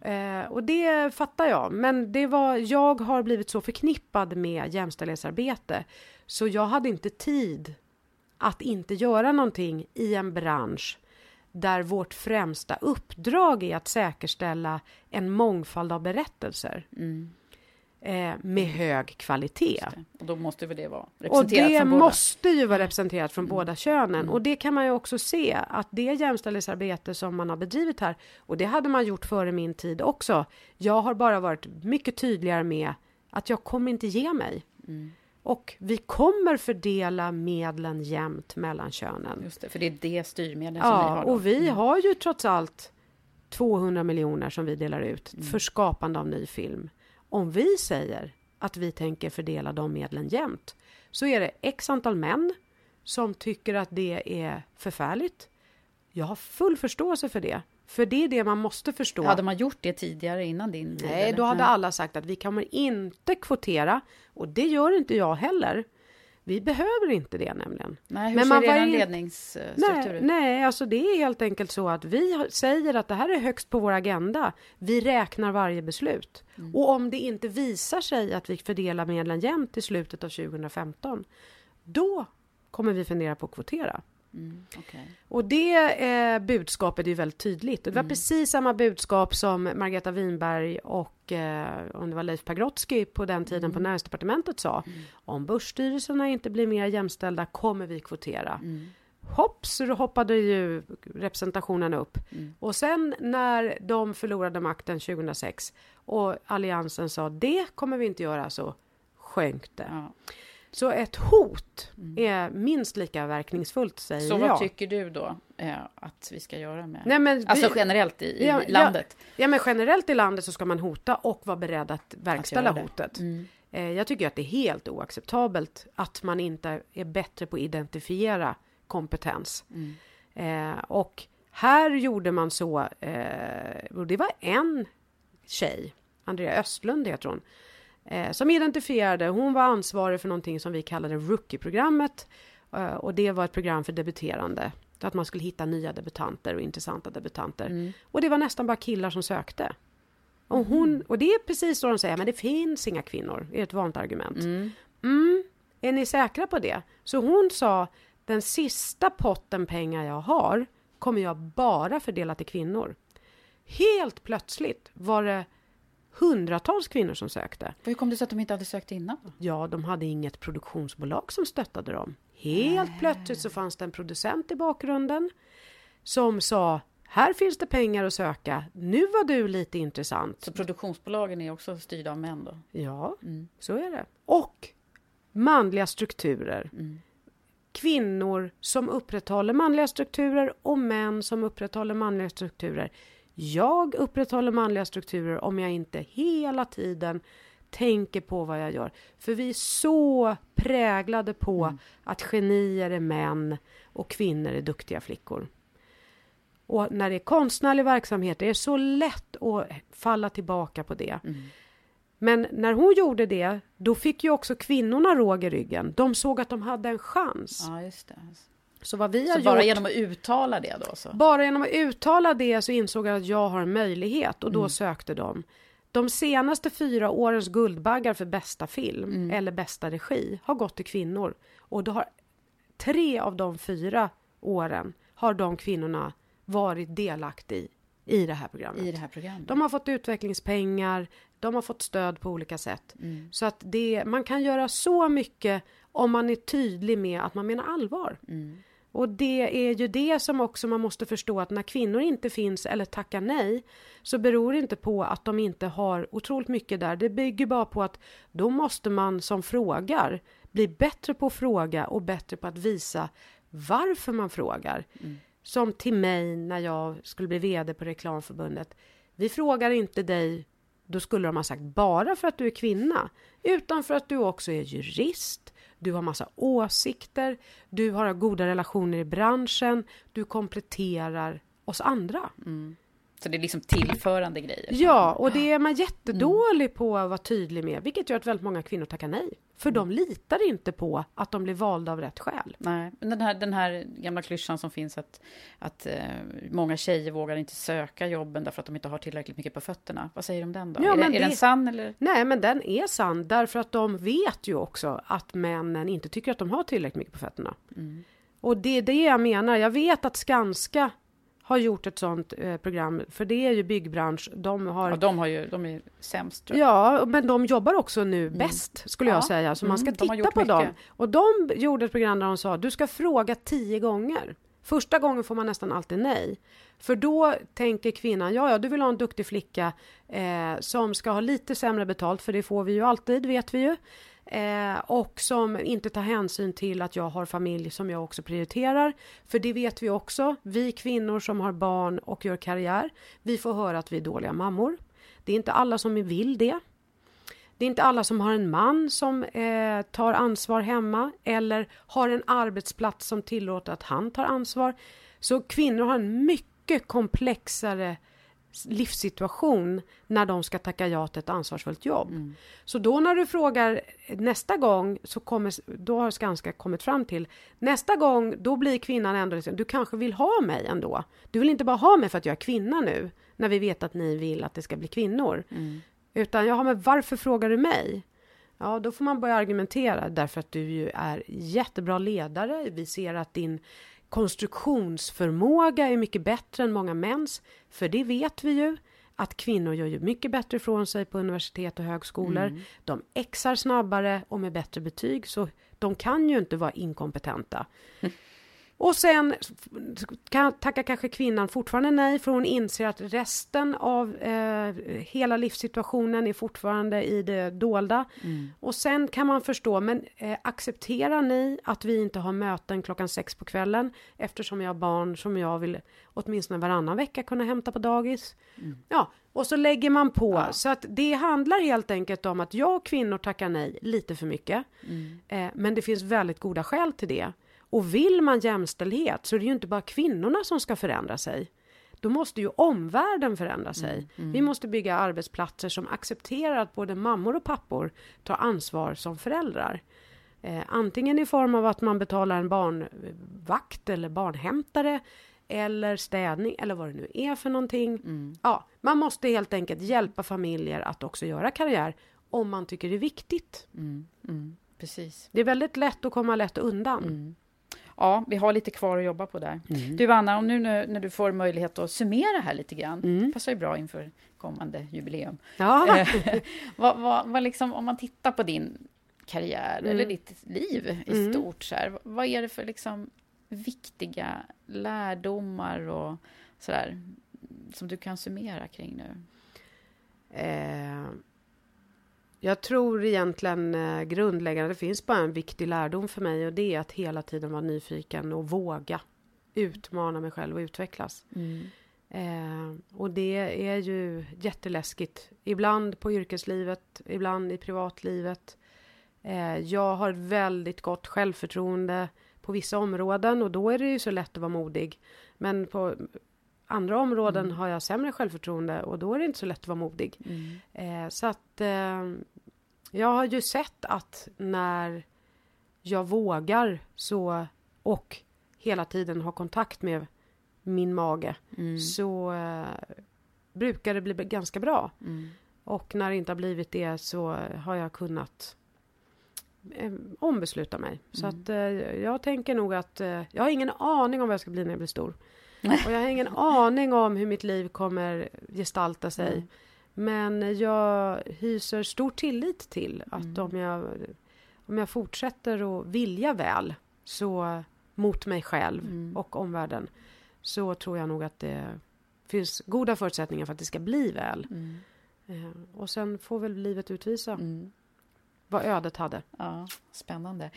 Speaker 2: Eh, och det fattar jag. Men det var, jag har blivit så förknippad med jämställdhetsarbete så jag hade inte tid att inte göra någonting i en bransch där vårt främsta uppdrag är att säkerställa en mångfald av berättelser eh, med hög kvalitet.
Speaker 1: Och då måste väl det vara
Speaker 2: Och
Speaker 1: representerat
Speaker 2: det
Speaker 1: från båda?
Speaker 2: måste ju vara representerat från båda könen. Och det kan man ju också se att det jämställdhetsarbete som man har bedrivit här, och det hade man gjort före min tid också. Jag har bara varit mycket tydligare med att jag kommer inte ge mig. Och vi kommer fördela medlen jämnt mellan könen.
Speaker 1: Just det, för det är det styrmedel som ni
Speaker 2: Ja,
Speaker 1: har då.
Speaker 2: och vi har ju trots allt 200 miljoner som vi delar ut för skapande av ny film. Om vi säger att vi tänker fördela de medlen jämnt så är det x antal män som tycker att det är förfärligt. Jag har full förståelse för det. För det är det man måste förstå.
Speaker 1: Hade man gjort det tidigare innan din tid?
Speaker 2: Nej, då hade alla sagt att vi kommer inte kvotera och det gör inte jag heller. Vi behöver inte det nämligen.
Speaker 1: Nej, hur
Speaker 2: Men
Speaker 1: ser
Speaker 2: man
Speaker 1: ledningsstruktur
Speaker 2: Nej,
Speaker 1: ut?
Speaker 2: nej, alltså det är helt enkelt så att vi säger att det här är högst på vår agenda. Vi räknar varje beslut.
Speaker 1: Mm.
Speaker 2: Och om det inte visar sig att vi fördelar medlen jämnt i slutet av 2015, då kommer vi fundera på att kvotera.
Speaker 1: Mm, okej.
Speaker 2: Och det eh, budskapet är ju väldigt tydligt. Det var
Speaker 1: Mm.
Speaker 2: precis samma budskap som Margareta Winberg och eh, om det var Leif Pagrotsky på den tiden
Speaker 1: Mm.
Speaker 2: på näringsdepartementet sa. Om börsstyrelserna inte blir mer jämställda kommer vi kvotera.
Speaker 1: Mm.
Speaker 2: Hopp så hoppade ju representationen upp.
Speaker 1: Mm.
Speaker 2: Och sen när de förlorade makten 2006 och alliansen sa det kommer vi inte göra så sjönk det.
Speaker 1: Ja.
Speaker 2: Så ett hot är minst lika verkningsfullt säger
Speaker 1: Mm. Så vad
Speaker 2: jag.
Speaker 1: tycker du då eh, att vi ska göra med...
Speaker 2: Nej, men
Speaker 1: alltså
Speaker 2: vi-
Speaker 1: generellt i, i
Speaker 2: Ja,
Speaker 1: landet?
Speaker 2: Ja, ja, men generellt i landet så ska man hota och vara beredd att verkställa
Speaker 1: det.
Speaker 2: hotet.
Speaker 1: Mm.
Speaker 2: Eh, jag tycker att det är helt oacceptabelt att man inte är bättre på att identifiera kompetens.
Speaker 1: Mm.
Speaker 2: Eh, och här gjorde man så, eh, och det var en tjej, Andrea Östlund heter hon, eh, som identifierade, hon var ansvarig för någonting som vi kallade Rookie-programmet eh, och det var ett program för debuterande. Att man skulle hitta nya debutanter och intressanta debutanter.
Speaker 1: Mm.
Speaker 2: Och det var nästan bara killar som sökte. Och, hon, och det är precis så de säger, men det finns inga kvinnor, är ett vanligt argument. Mm. Är ni säkra på det? Så hon sa, den sista potten pengar jag har kommer jag bara fördela till kvinnor. Helt plötsligt var det hundratals kvinnor som sökte.
Speaker 1: Hur kom det sig att de inte hade sökt innan?
Speaker 2: Ja, de hade inget produktionsbolag som stöttade dem. Helt plötsligt så fanns det en producent i bakgrunden som sa här finns det pengar att söka. Nu var du lite intressant.
Speaker 1: Så produktionsbolagen är också styrda av män då?
Speaker 2: Ja,
Speaker 1: Mm.
Speaker 2: så är det. Och manliga strukturer.
Speaker 1: Mm.
Speaker 2: Kvinnor som upprätthåller manliga strukturer och män som upprätthåller manliga strukturer. Jag upprätthåller manliga strukturer om jag inte hela tiden tänker på vad jag gör. För vi är så präglade på att genier är män och kvinnor är duktiga flickor. Och när det är konstnärlig verksamhet, det är så lätt att falla tillbaka på det. Men när hon gjorde det, då fick ju också kvinnorna råg i ryggen. De såg att de hade en chans.
Speaker 1: Ja.
Speaker 2: Så vad vi har
Speaker 1: Så bara
Speaker 2: gjort,
Speaker 1: genom att uttala det då? Så.
Speaker 2: bara genom att uttala det så insåg jag att jag har en möjlighet och då
Speaker 1: Mm.
Speaker 2: sökte de. De senaste fyra årens Guldbaggar för bästa film
Speaker 1: Mm.
Speaker 2: eller bästa regi har gått till kvinnor. Och då har tre av de fyra åren har de kvinnorna varit delaktiga i, i det här programmet.
Speaker 1: I det här programmet?
Speaker 2: De har fått utvecklingspengar, de har fått stöd på olika sätt.
Speaker 1: Mm.
Speaker 2: Så att det, man kan göra så mycket om man är tydlig med att man menar allvar.
Speaker 1: Mm.
Speaker 2: Och det är ju det som också man måste förstå att när kvinnor inte finns eller tackar nej så beror det inte på att de inte har otroligt mycket där. Det bygger bara på att då måste man som frågar bli bättre på att fråga och bättre på att visa varför man frågar. Som till mig när jag skulle bli VD på Reklamförbundet. Vi frågar inte dig, då skulle de ha sagt bara för att du är kvinna, utan för att du också är jurist, du har massa åsikter, du har goda relationer i branschen, du kompletterar oss andra. Mm.
Speaker 1: Så det är liksom tillförande grejer?
Speaker 2: Ja, och det är man jättedålig på att vara tydlig med, vilket gör att väldigt många kvinnor tackar nej. För de litar inte på att de blir valda av rätt skäl.
Speaker 1: Nej, men den här, den här gamla klyschan som finns att, att eh, många tjejer vågar inte söka jobben därför att de inte har tillräckligt mycket på fötterna. Vad säger du om den då?
Speaker 2: Ja,
Speaker 1: är,
Speaker 2: men
Speaker 1: det, är den
Speaker 2: det-
Speaker 1: sann eller?
Speaker 2: Nej, men den är sann därför att de vet ju också att männen inte tycker att de har tillräckligt mycket på fötterna. Och det är det jag menar. Jag vet att Skanska har gjort ett sånt eh, program, för det är ju byggbransch. De har...
Speaker 1: Ja, de, har ju, de är sämst.
Speaker 2: Ja, men de jobbar också nu bäst skulle
Speaker 1: Ja.
Speaker 2: jag säga. Så man ska
Speaker 1: Mm,
Speaker 2: titta på
Speaker 1: mycket.
Speaker 2: dem. Och de gjorde ett program där de sa du ska fråga tio gånger. Första gången får man nästan alltid nej. För då tänker kvinnan, ja ja du vill ha en duktig flicka eh, som ska ha lite sämre betalt, för det får vi ju alltid, vet vi ju. Eh, och som inte tar hänsyn till att jag har familj som jag också prioriterar. För det vet vi också, vi kvinnor som har barn och gör karriär, vi får höra att vi är dåliga mammor. Det är inte alla som vill det. Det är inte alla som har en man som eh, tar ansvar hemma eller har en arbetsplats som tillåter att han tar ansvar. Så kvinnor har en mycket komplexare livssituation när de ska tacka ja till ett ansvarsfullt jobb. Så då när du frågar nästa gång så kommer, då har Skanska kommit fram till nästa gång då blir kvinnan ändå liksom, du kanske vill ha mig ändå. Du vill inte bara ha mig för att jag är kvinna nu när vi vet att ni vill att det ska bli kvinnor. Utan ja, men varför frågar du mig? Ja, då får man börja argumentera därför att du ju är jättebra ledare. Vi ser att din konstruktionsförmåga är mycket bättre än många mäns. För det vet vi ju att kvinnor gör ju mycket bättre ifrån sig på universitet och högskolor. De exar snabbare och med bättre betyg så de kan ju inte vara inkompetenta. Och sen kan, tackar kanske kvinnan fortfarande nej för hon inser att resten av eh, hela livssituationen är fortfarande i det dolda. Och sen kan man förstå, men eh, accepterar ni att vi inte har möten klockan sex på kvällen eftersom jag har barn som jag vill åtminstone varannan vecka kunna hämta på dagis? Ja, och så lägger man på. Så att det handlar helt enkelt om att jag och kvinnor tackar nej lite för mycket. Eh, men det finns väldigt goda skäl till det. Och vill man jämställdhet så är det ju inte bara kvinnorna som ska förändra sig. då måste ju omvärlden förändra sig.
Speaker 1: Mm, mm.
Speaker 2: Vi måste bygga arbetsplatser som accepterar att både mammor och pappor tar ansvar som föräldrar. Eh, antingen i form av att man betalar en barnvakt eller barnhämtare eller städning eller vad det nu är för någonting.
Speaker 1: Mm.
Speaker 2: Ja, man måste helt enkelt hjälpa familjer att också göra karriär om man tycker det är viktigt.
Speaker 1: Mm, mm, precis.
Speaker 2: Det är väldigt lätt att komma lätt undan.
Speaker 1: Ja, vi har lite kvar att jobba på där.
Speaker 2: Mm.
Speaker 1: Du Anna, om nu när du får möjlighet att summera här lite grann,
Speaker 2: Mm.
Speaker 1: passar ju bra inför kommande jubileum.
Speaker 2: Ja.
Speaker 1: Eh, vad, vad, vad liksom, om man tittar på din karriär
Speaker 2: Mm.
Speaker 1: eller ditt liv i
Speaker 2: Mm.
Speaker 1: stort, så här, vad är det för liksom viktiga lärdomar och sådär som du kan summera kring nu?
Speaker 2: Eh, jag tror egentligen eh, grundläggande, det finns bara en viktig lärdom för mig och det är att hela tiden vara nyfiken och våga utmana mig själv och utvecklas. Eh, och det är ju jätteläskigt. Ibland på yrkeslivet, ibland i privatlivet. Eh, jag har väldigt gott självförtroende på vissa områden och då är det ju så lätt att vara modig. Men på andra områden har jag sämre självförtroende och då är det inte så lätt att vara modig. Eh, så att eh, jag har ju sett att när jag vågar så och hela tiden har kontakt med min mage
Speaker 1: Mm.
Speaker 2: så eh, brukar det bli ganska bra.
Speaker 1: Mm.
Speaker 2: Och när det inte har blivit det så har jag kunnat eh, ombesluta mig. Så
Speaker 1: Mm.
Speaker 2: att eh, jag tänker nog att eh, jag har ingen aning om vad jag ska bli när jag blir stor. Och jag har ingen aning om hur mitt liv kommer gestalta sig. Men jag hyser stor tillit till att
Speaker 1: Mm.
Speaker 2: om, jag, om jag fortsätter att vilja väl så mot mig själv
Speaker 1: Mm.
Speaker 2: och omvärlden så tror jag nog att det finns goda förutsättningar för att det ska bli väl.
Speaker 1: Mm.
Speaker 2: Eh, och sen får väl livet utvisa
Speaker 1: Mm.
Speaker 2: vad ödet hade.
Speaker 1: Ja, spännande.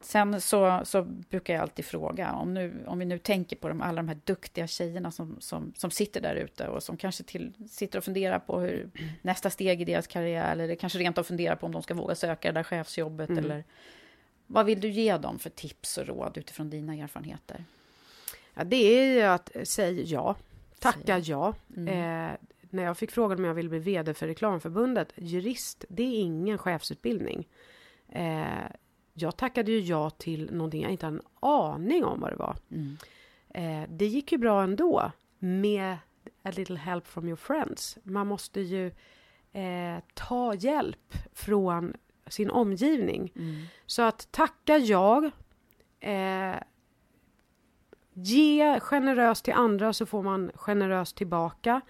Speaker 1: Sen så, så brukar jag alltid fråga, om, nu, om vi nu tänker på de, alla de här duktiga tjejerna som, som, som sitter där ute och som kanske till, sitter och funderar på hur nästa steg i deras karriär, eller kanske rent av funderar på om de ska våga söka det där chefsjobbet,
Speaker 2: Mm.
Speaker 1: eller vad vill du ge dem för tips och råd utifrån dina erfarenheter?
Speaker 2: Ja, det är ju att säga ja, tacka ja.
Speaker 1: Mm.
Speaker 2: Eh, när jag fick frågan om jag ville bli vd för Reklamförbundet, jurist, det är ingen chefsutbildning. Eh, jag tackade ju ja till någonting jag inte hade en aning om vad det var.
Speaker 1: Mm.
Speaker 2: Eh, det gick ju bra ändå med a little help from your friends. Man måste ju eh, ta hjälp från sin omgivning.
Speaker 1: Mm.
Speaker 2: Så att tacka ja, eh, ge generöst till andra så får man generöst tillbaka.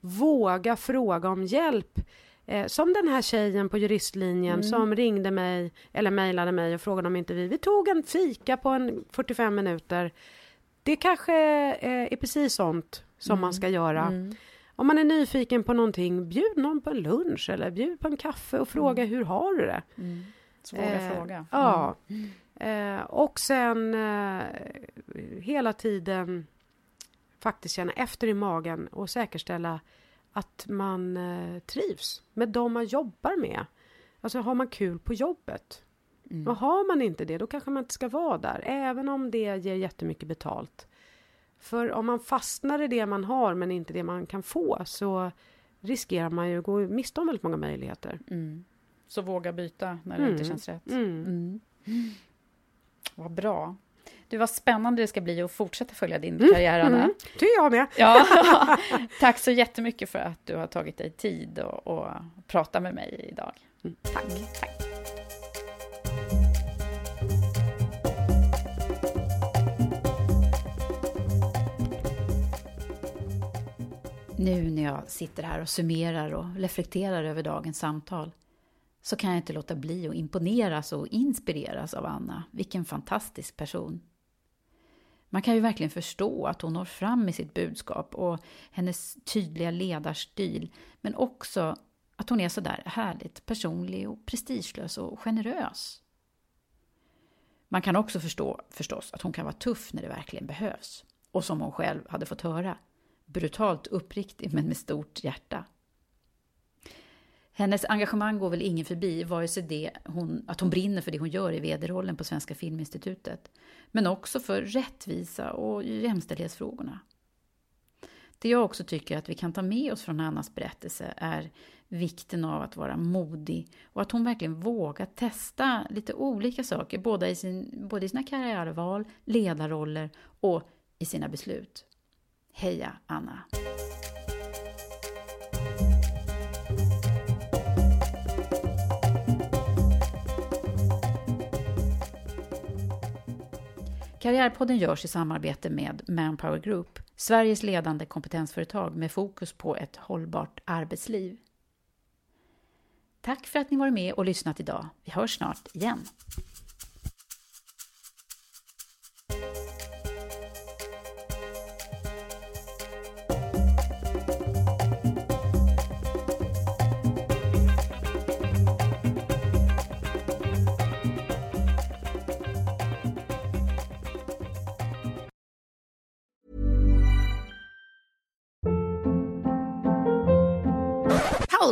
Speaker 2: Våga fråga om hjälp. Eh, som den här tjejen på juristlinjen
Speaker 1: Mm.
Speaker 2: som ringde mig eller mejlade mig och frågade om inte vi, vi tog en fika på en 45 minuter. Det kanske eh, är precis sånt som man ska göra.
Speaker 1: Mm.
Speaker 2: Om man är nyfiken på någonting, bjud någon på en lunch eller bjud på en kaffe och fråga hur har du det?
Speaker 1: Mm. Så våga
Speaker 2: Eh,
Speaker 1: fråga.
Speaker 2: Ja. Eh, och sen eh, hela tiden faktiskt känna efter i magen och säkerställa att man eh, trivs med de man jobbar med. Alltså har man kul på jobbet?
Speaker 1: Mm.
Speaker 2: Och har man inte det, då kanske man inte ska vara där, även om det ger jättemycket betalt. För om man fastnar i det man har, men inte det man kan få, så riskerar man ju att gå miste om väldigt många möjligheter.
Speaker 1: Mm. Så våga byta när det
Speaker 2: Mm.
Speaker 1: inte känns rätt.
Speaker 2: Mm.
Speaker 1: Mm. Vad bra. Du, vad spännande det ska bli att fortsätta följa din
Speaker 2: Mm,
Speaker 1: karriär, Anna.
Speaker 2: mm. Tycker jag med.
Speaker 1: Ja, tack så jättemycket för att du har tagit dig tid och, och prata med mig idag.
Speaker 2: Mm, tack.
Speaker 1: tack. Nu när jag sitter här och summerar och reflekterar över dagens samtal så kan jag inte låta bli att imponeras och inspireras av Anna. Vilken fantastisk person. Man kan ju verkligen förstå att hon når fram med sitt budskap och hennes tydliga ledarstil, men också att hon är så där härligt personlig och prestigelös och generös. Man kan också förstå förstås att hon kan vara tuff när det verkligen behövs. Och som hon själv hade fått höra, brutalt uppriktig men med stort hjärta. Hennes engagemang går väl ingen förbi, vare sig det hon, att hon brinner för det hon gör i vd-rollen på Svenska Filminstitutet, men också för rättvisa och jämställdhetsfrågorna. Det jag också tycker att vi kan ta med oss från Annas berättelse är vikten av att vara modig och att hon verkligen vågar testa lite olika saker, både i, sin, både i sina karriärval, ledarroller och i sina beslut. Heja Anna! Karriärpodden görs i samarbete med Manpower Group, Sveriges ledande kompetensföretag med fokus på ett hållbart arbetsliv. Tack för att ni varit med och lyssnat idag. Vi hörs snart igen.